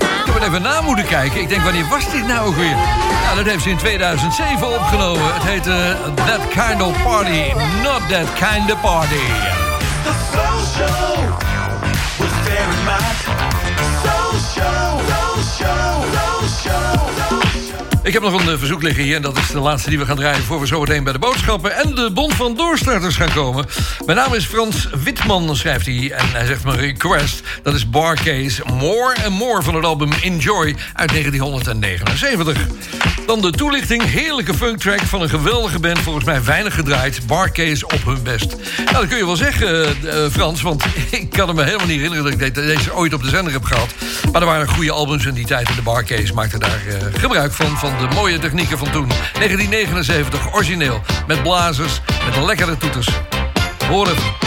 Ik heb het even na moeten kijken. Ik denk, wanneer was dit nou weer? Nou, dat heeft ze in 2007 opgenomen. Het heette That Kind of Party, Not That Kind of Party. Ik heb nog een eh, verzoek liggen hier. En dat is de laatste die we gaan draaien... voor we zo meteen bij de boodschappen... en de Bond van Doorstarters gaan komen. Mijn naam is Frans Witman, schrijft hij. En hij zegt mijn request. Dat is Barcase More and More van het album Enjoy uit 1979. Dan de toelichting. Heerlijke funktrack van een geweldige band. Volgens mij weinig gedraaid. Barcase op hun best. Nou, dat kun je wel zeggen, eh, Frans. Want ik kan me helemaal niet herinneren... dat ik de- deze ooit op de zender heb gehad. Maar er waren goede albums in die tijd. En de Barcase maakte daar eh, gebruik van. Van de mooie technieken van toen. 1979, origineel. Met blazers, met lekkere toeters. Hoor het.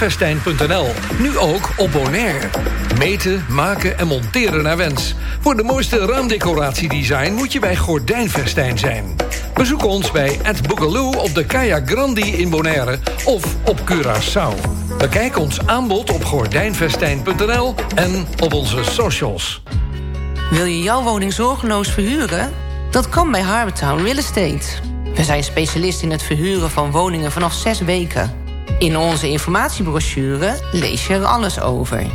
Gordijnvestijn.nl. Nu ook op Bonaire. Meten, maken en monteren naar wens. Voor de mooiste raamdecoratiedesign moet je bij Gordijnvestijn zijn. Bezoek ons bij Ed Boogaloo op de Kaya Grandi in Bonaire of op Curaçao. Bekijk ons aanbod op gordijnvestijn.nl en op onze socials. Wil je jouw woning zorgeloos verhuren? Dat kan bij Harbortown Real Estate. We zijn specialist in het verhuren van woningen vanaf zes weken. In onze informatiebrochure lees je er alles over.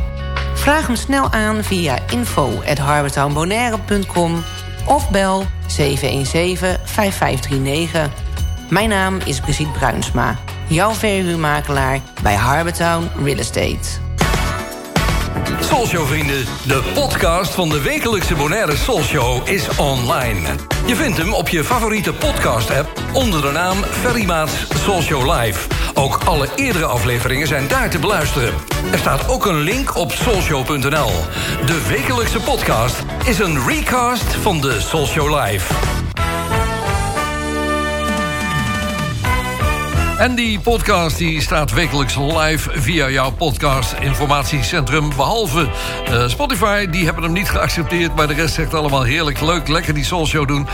Vraag hem snel aan via info.harbortownbonaire.com of bel 717-5539. Mijn naam is Brigitte Bruinsma, jouw verhuurmakelaar bij Harbortown Real Estate. Soulshow vrienden, de podcast van de wekelijkse Bonaire Soulshow is online. Je vindt hem op je favoriete podcast app onder de naam Ferry Maats Soulshow Live. Ook alle eerdere afleveringen zijn daar te beluisteren. Er staat ook een link op soulshow.nl. De wekelijkse podcast is een recast van de Soulshow Live. En die podcast die staat wekelijks live via jouw podcast informatiecentrum. Behalve eh, Spotify, die hebben hem niet geaccepteerd. Maar de rest zegt allemaal heerlijk, leuk, lekker die Soul Show doen.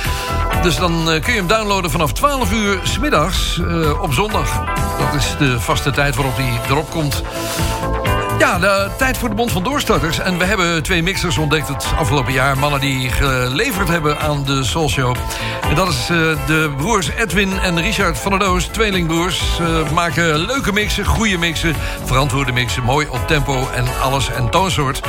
Dus dan eh, kun je hem downloaden vanaf 12 uur smiddags uh, op zondag. Dat is de vaste tijd waarop hij erop komt. Ja, de tijd voor de Bond van Doorstarters. En we hebben twee mixers ontdekt het afgelopen jaar. Mannen die geleverd hebben aan de Soul Show. En dat is uh, de broers Edwin en Richard van der Doos, tweelingbroers. Uh, maken leuke mixen, goede mixen, verantwoorde mixen. Mooi op tempo en alles en toonsoort.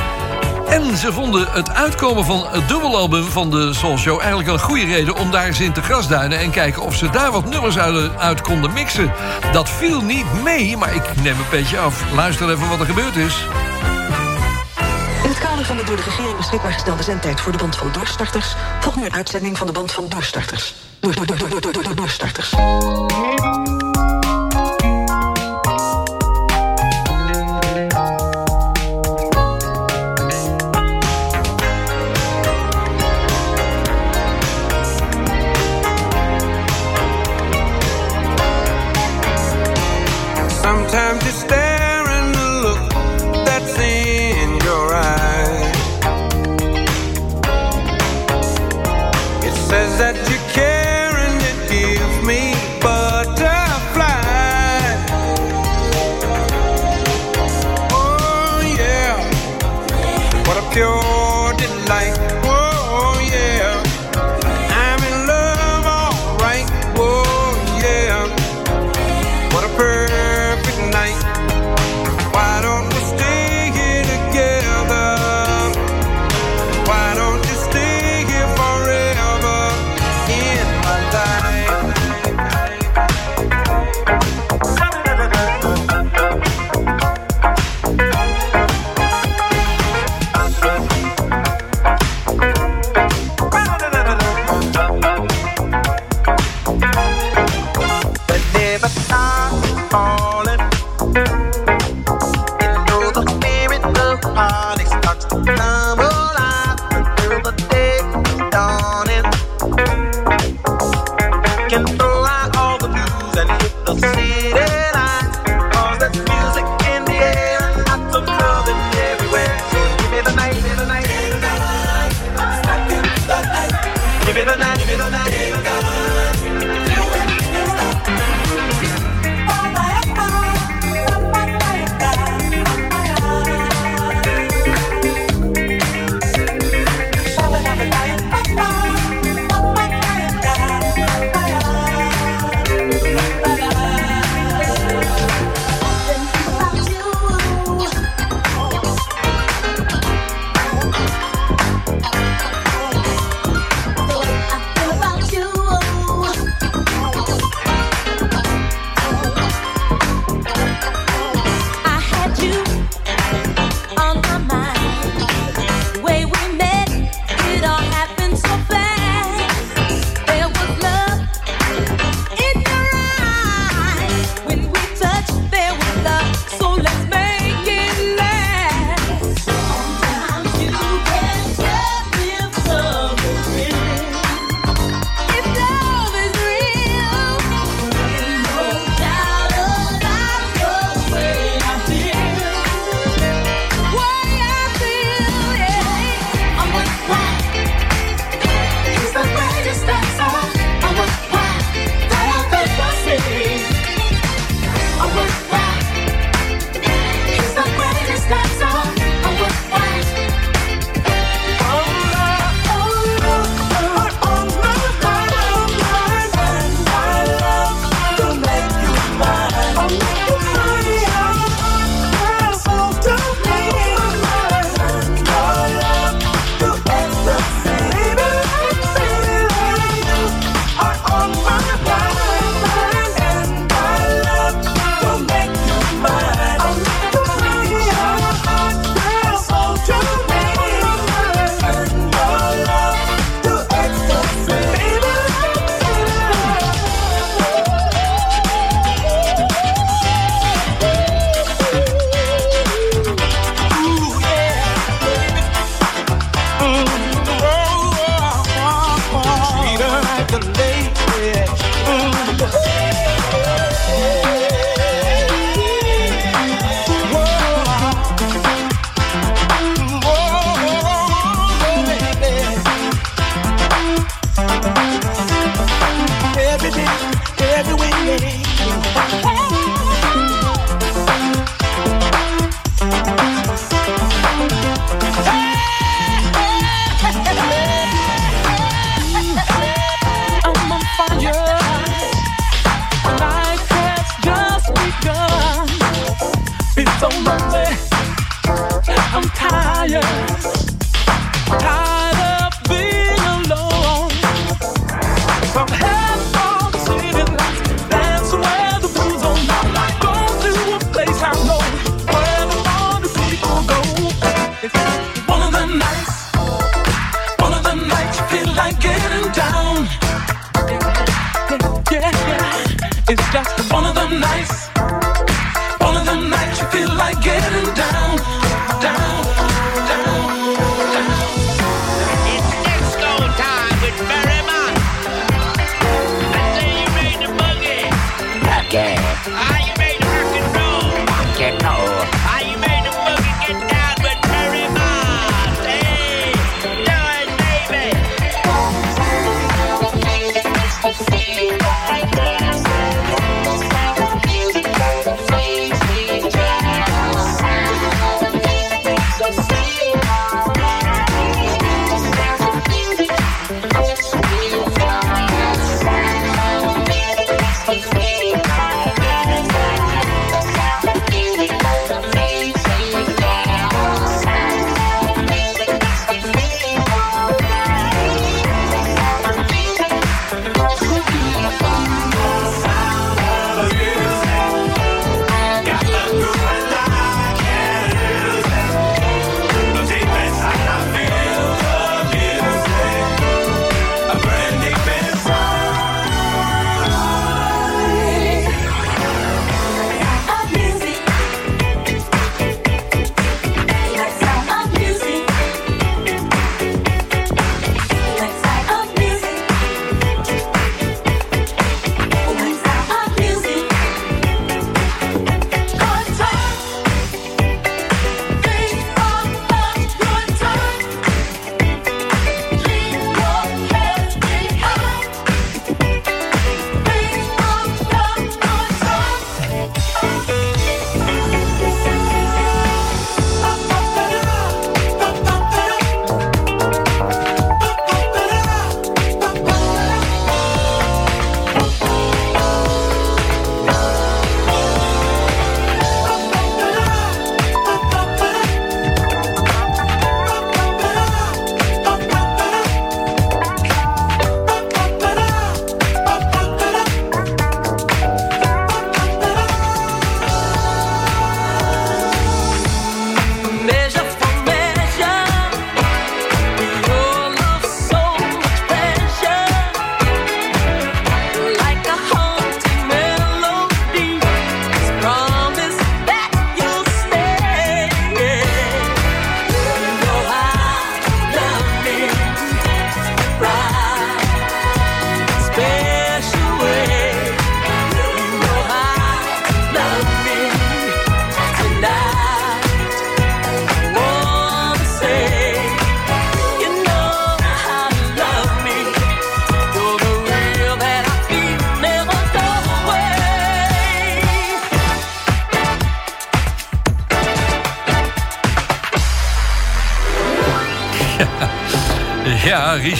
En ze vonden het uitkomen van het dubbelalbum van de Soul Show... eigenlijk een goede reden om daar eens in te grasduinen... en kijken of ze daar wat nummers uit, uit konden mixen. Dat viel niet mee, maar ik neem een beetje af. Luister even wat er gebeurd is. In het kader van de door de regering beschikbaar gestelde zendtijd voor de band van doorstarters... volgt nu een uitzending van de band van doorstarters. Door, door, door, door, door, door, door, doorstarters.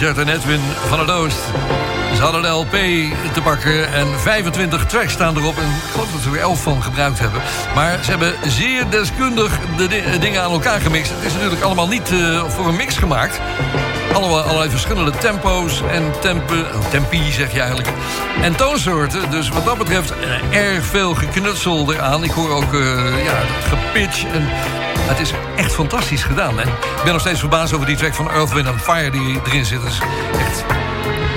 Richard en Edwin van het Oost. Ze hadden de LP te pakken en 25 tracks staan erop. En ik geloof dat ze er 11 van gebruikt hebben. Maar ze hebben zeer deskundig de di- dingen aan elkaar gemixt. Het is natuurlijk allemaal niet eh, voor een mix gemaakt. Allemaal, allerlei verschillende tempo's en tempe, tempi zeg je eigenlijk. En toonsoorten. Dus wat dat betreft eh, erg veel geknutsel eraan. Ik hoor ook eh, ja, gepitch en het is echt fantastisch gedaan. En ik ben nog steeds verbaasd over die track van Earth, Wind Fire die erin zit. Dus echt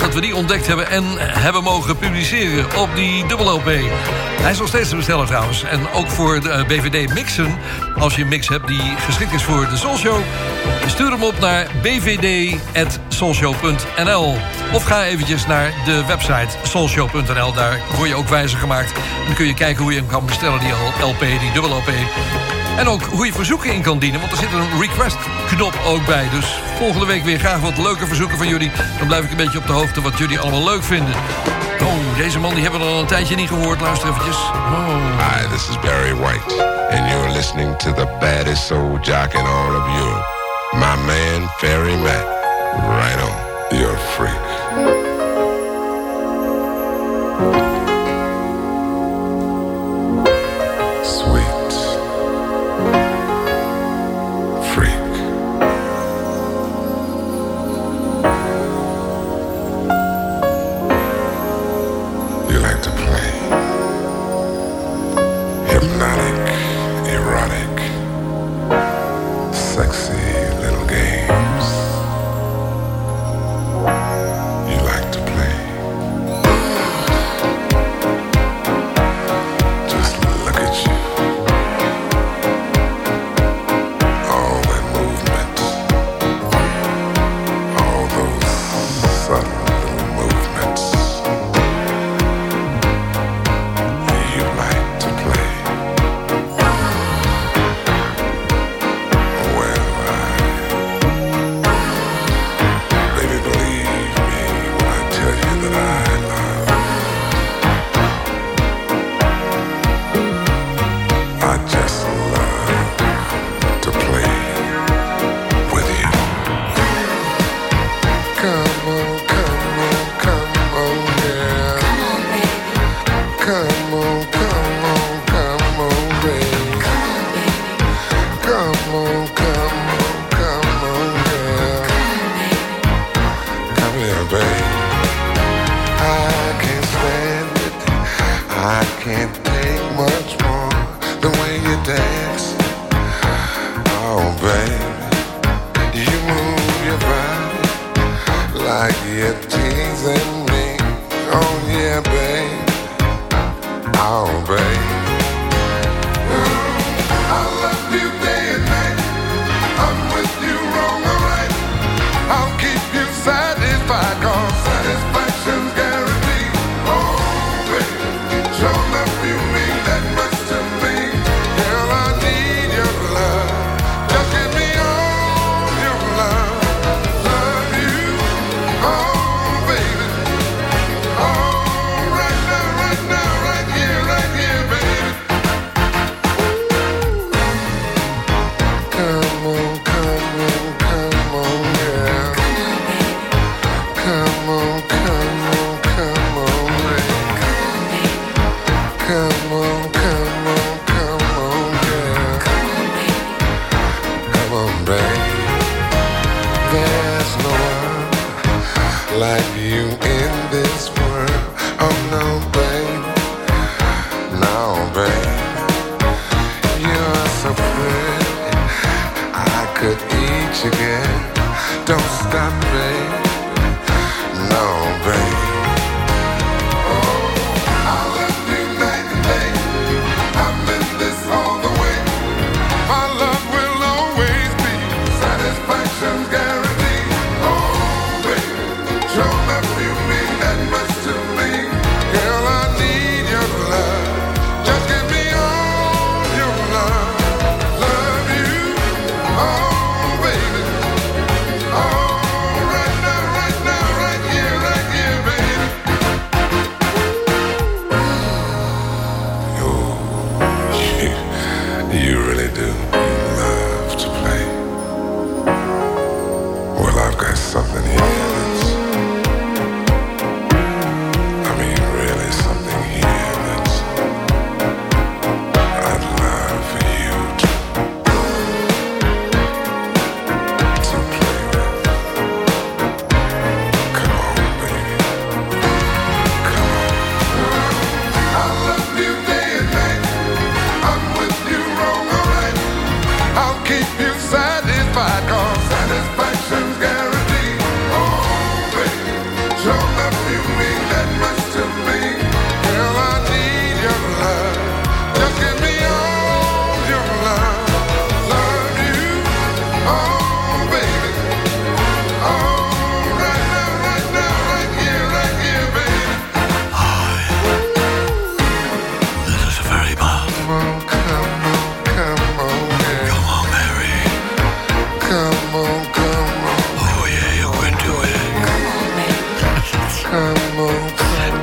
dat we die ontdekt hebben en hebben mogen publiceren op die dubbel LP. Hij is nog steeds te bestellen trouwens. En ook voor de eh, BVD mixen. Als je een mix hebt die geschikt is voor de Soul Show... stuur hem op naar bvd.soulshow.nl Of ga eventjes naar de website soulshow.nl. Daar word je ook wijzer gemaakt. Dan kun je kijken hoe je hem kan bestellen, die LP, die dubbel LP. En ook hoe je verzoeken in kan dienen. Want er zit een request-knop ook bij. Dus volgende week weer graag wat leuke verzoeken van jullie. Dan blijf ik een beetje op de hoogte wat jullie allemaal leuk vinden. Oh, deze man die hebben we al een tijdje niet gehoord. Luister eventjes. Oh. Hi, this is Barry White, and you're listening to the baddest soul jock in all of Europe. My man, Ferry Matt. Right on. You're a freak. Ah.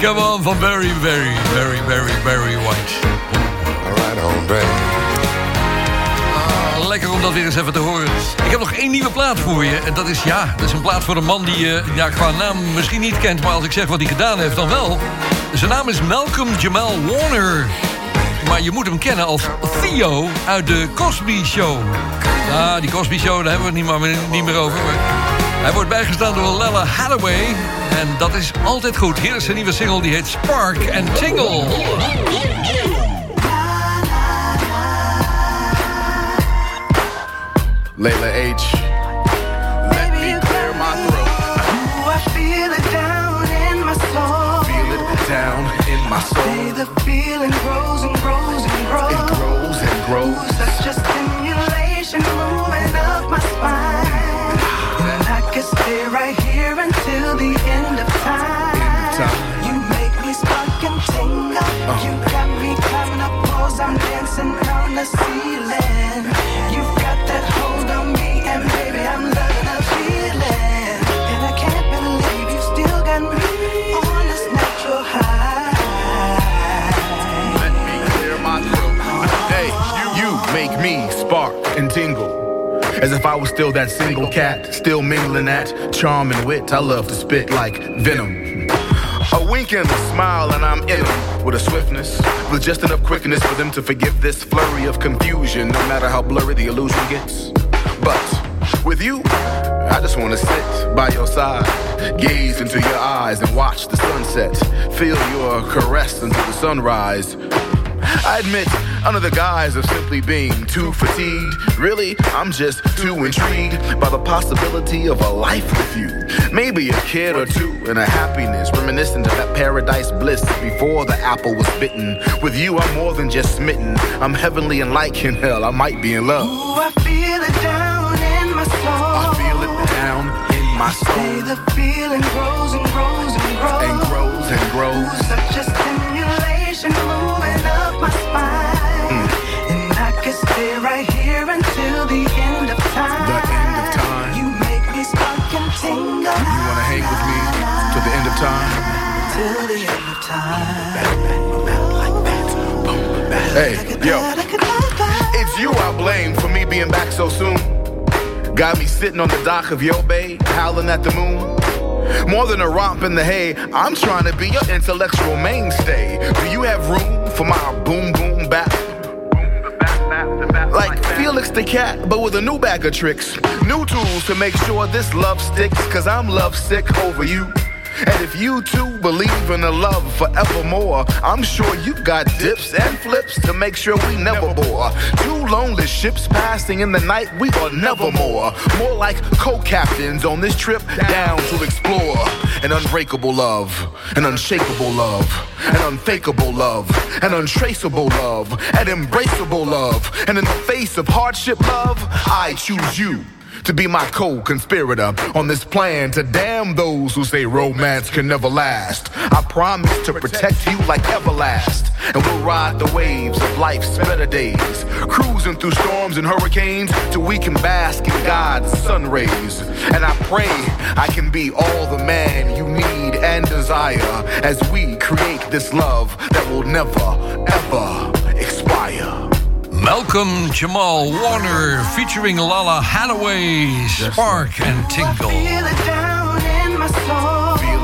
Come on van Very Very Very Very Very White. On, ah, lekker om dat weer eens even te horen. Ik heb nog één nieuwe plaat voor je. En dat is, ja, dat is een plaat voor een man die je ja, qua naam misschien niet kent... maar als ik zeg wat hij gedaan heeft, dan wel. Zijn naam is Malcolm Jamal Warner. Maar je moet hem kennen als Theo uit de Cosby Show. Ah, die Cosby Show, daar hebben we het niet, maar, meer over. Maar... Hij wordt bijgestaan door Lella Hathaway. En dat is altijd goed. Hier is zijn nieuwe single, die heet Spark and Tingle. Layla H. Let me clear my throat. I feel it down in my soul. Feel it down in my soul. The feeling grows and grows and grows. It grows and grows. Ooh, such a stimulation moving up my spine. Could stay right here until the end of time. You make me spark and tingle. You got me climbing up walls. I'm dancing on the ceiling. You've got that hold on me, and baby, I'm As if I was still that single cat, still mingling that charm and wit. I love to spit like venom. A wink and a smile, and I'm in 'em with a swiftness, with just enough quickness for them to forgive this flurry of confusion, no matter how blurry the illusion gets. But with you, I just wanna sit by your side, gaze into your eyes, and watch the sunset. Feel your caress until the sunrise. I admit, under the guise of simply being too fatigued, really, I'm just too intrigued by the possibility of a life with you. Maybe a kid or two and a happiness reminiscent of that paradise bliss before the apple was bitten. With you, I'm more than just smitten. I'm heavenly and like in hell, I might be in love. Ooh, I feel it down in my soul. I feel it down in my soul. Say the feeling grows and grows and grows. and grows and grows. Ooh, such a moving up my spine. Mm. And I could stay right here until the end of time. The end of time. You make me spark and tingle. You wanna hang with me till the end of time? Till the end of time. Hey, yo. It's you I blame for me being back so soon. Got me sitting on the dock of your bay, howling at the moon. More than a romp in the hay, I'm trying to be your intellectual mainstay. Do you have room for my boom boom bap? Like Felix the cat, but with a new bag of tricks. New tools to make sure this love sticks, cause I'm lovesick over you. And if you too believe in a love forevermore, I'm sure you got dips and flips to make sure we never bore. Two lonely ships passing in the night, we are never more. More like co-captains on this trip down to explore. An unbreakable love, an unshakable love, an unfakeable love, an untraceable love, an embraceable love. And in the face of hardship, love, I choose you to be my co-conspirator on this plan to damn those who say romance can never last. I promise to protect you like Everlast, and we'll ride the waves of life's better days, cruising through storms and hurricanes till we can bask in God's sun rays. And I pray I can be all the man you need and desire as we create this love that will never, ever expire. Malcolm Jamal Warner featuring Lala Hathaway, Spark and Tingle.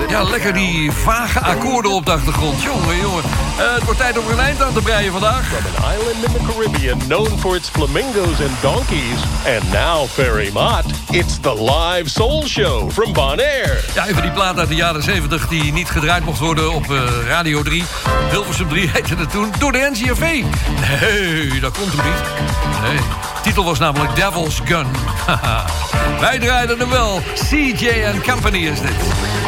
Ja, lekker die vage akkoorden op de achtergrond. Jongen, jongen. Eh, het wordt tijd om er een eind aan te breien vandaag. From an island in the Caribbean known for its flamingos and donkeys. And now, Ferry Mott, it's the live soul show from Bonaire. Ja, even die plaat uit de jaren 70 die niet gedraaid mocht worden op eh, Radio 3. Hilversum 3 heette het toen, door de NCRV. Nee, dat komt hem niet. Nee, de titel was namelijk Devil's Gun. Wij draaiden hem wel. CJ and Company is dit.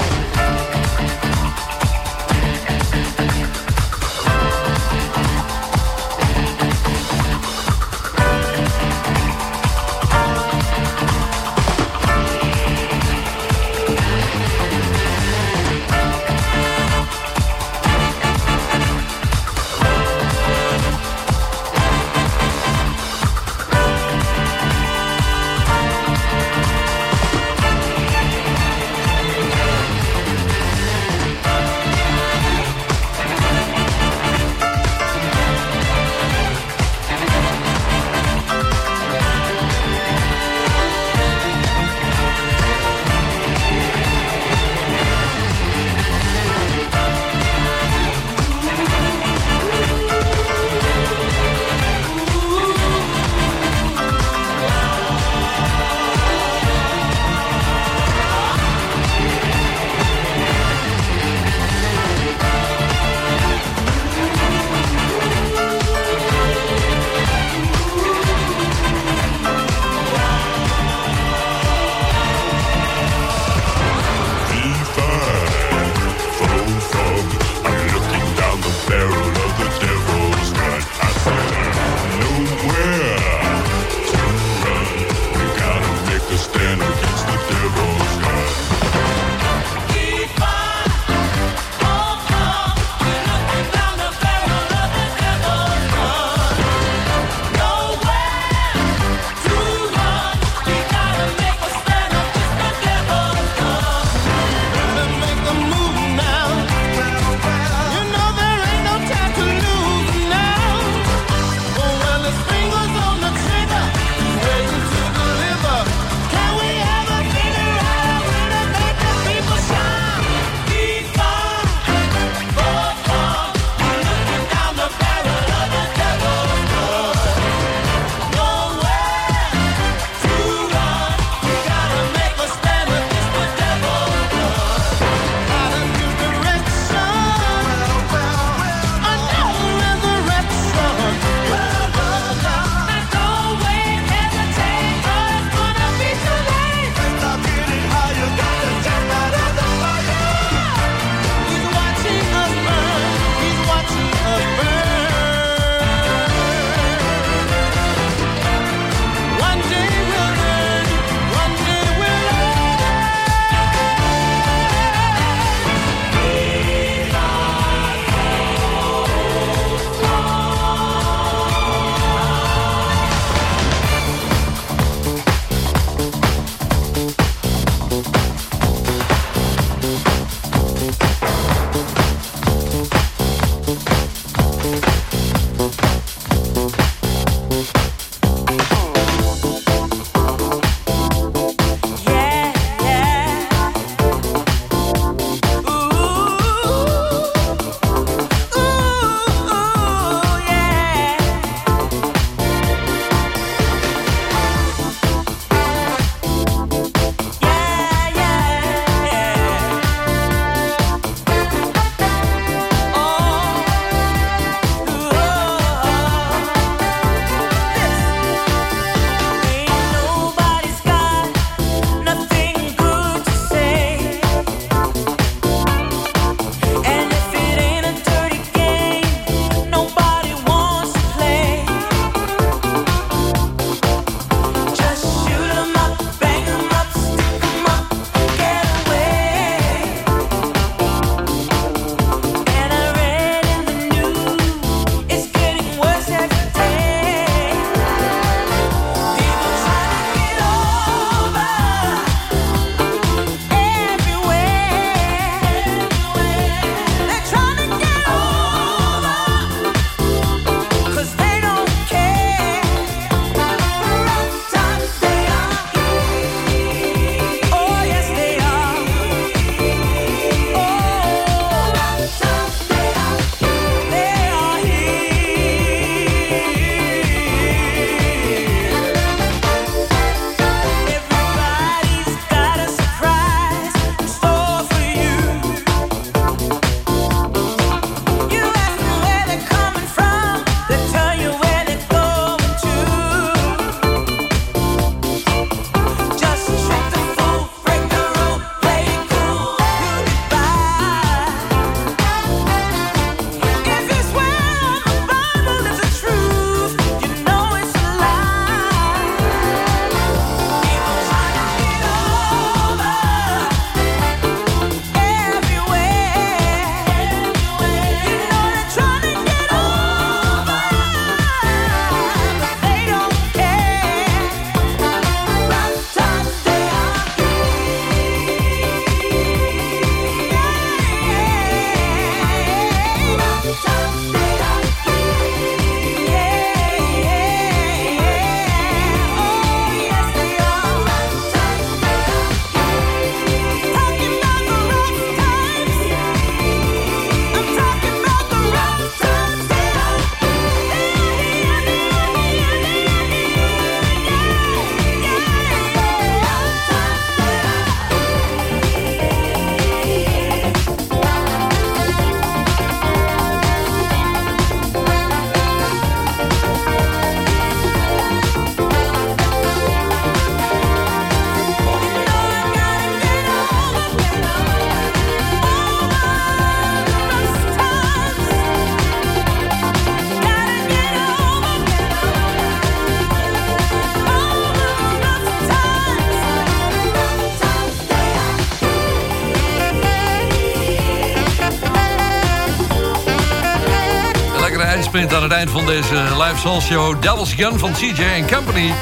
Eind van deze live soul show Devil's Gun van CJ Company.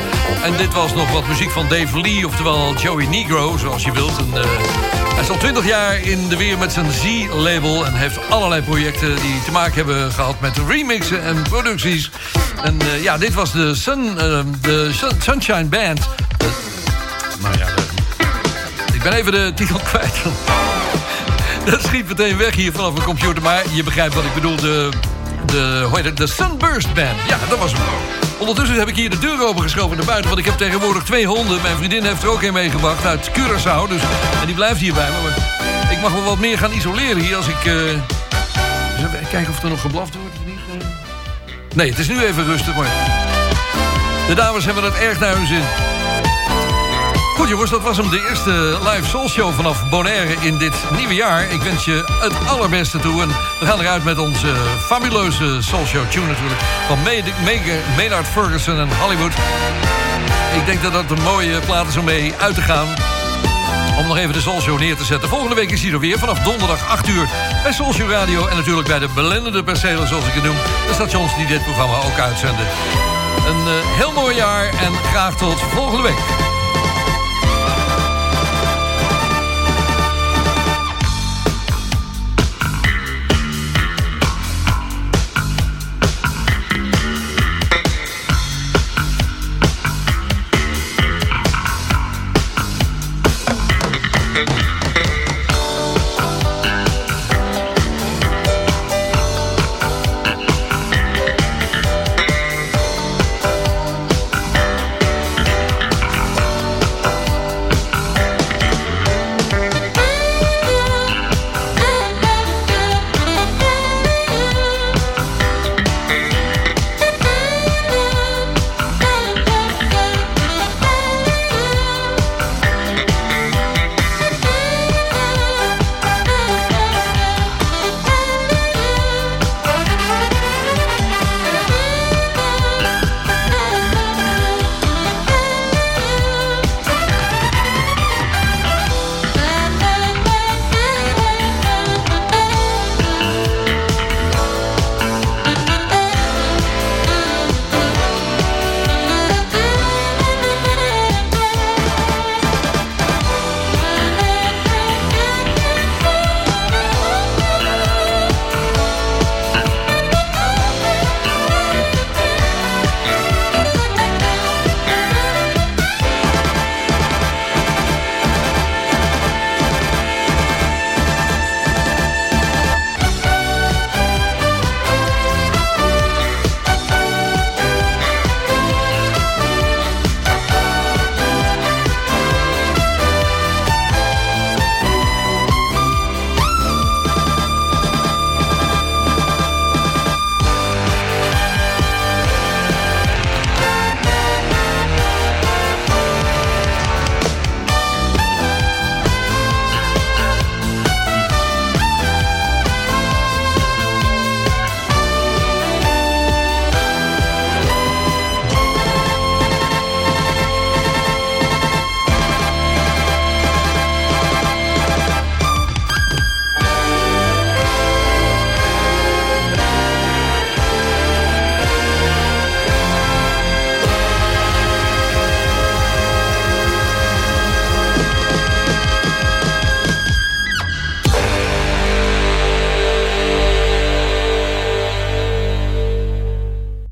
En dit was nog wat muziek van Dave Lee, oftewel Joey Negro, zoals je wilt. Eh, hij is al 20 jaar in de weer met zijn Z-label en heeft allerlei projecten die te maken hebben gehad met remixen en producties. En eh, ja, dit was de, Sun, eh, de Sun- Sunshine Band. Nou ja, ik ben even de titel kwijt. Dat schiet meteen weg hier vanaf mijn computer. Maar je begrijpt wat ik bedoel. De, de, hoe de Sunburst Band. Ja, dat was hem. Ondertussen heb ik hier de deur opengeschoven naar buiten. Want ik heb tegenwoordig twee honden. Mijn vriendin heeft er ook een meegebracht uit Curaçao. Dus, en die blijft hier bij me. Maar ik mag wel wat meer gaan isoleren hier als ik... even kijken of er nog geblaft wordt. Nee, het is nu even rustig. Maar de dames hebben het erg naar hun zin. Goed jongens, dat was hem de eerste live soul show vanaf Bonaire in dit nieuwe jaar. Ik wens je het allerbeste toe. En we gaan eruit met onze fabuleuze soul show tune natuurlijk. Van May- May- Maynard Ferguson en Hollywood. Ik denk dat dat een mooie plaat is om mee uit te gaan. Om nog even de Soul Show neer te zetten. Volgende week is hij er weer vanaf donderdag 8 uur bij Soul Show Radio. En natuurlijk bij de belendende percelen zoals ik het noem. De stations die dit programma ook uitzenden. Een eh, heel mooi jaar en graag tot volgende week.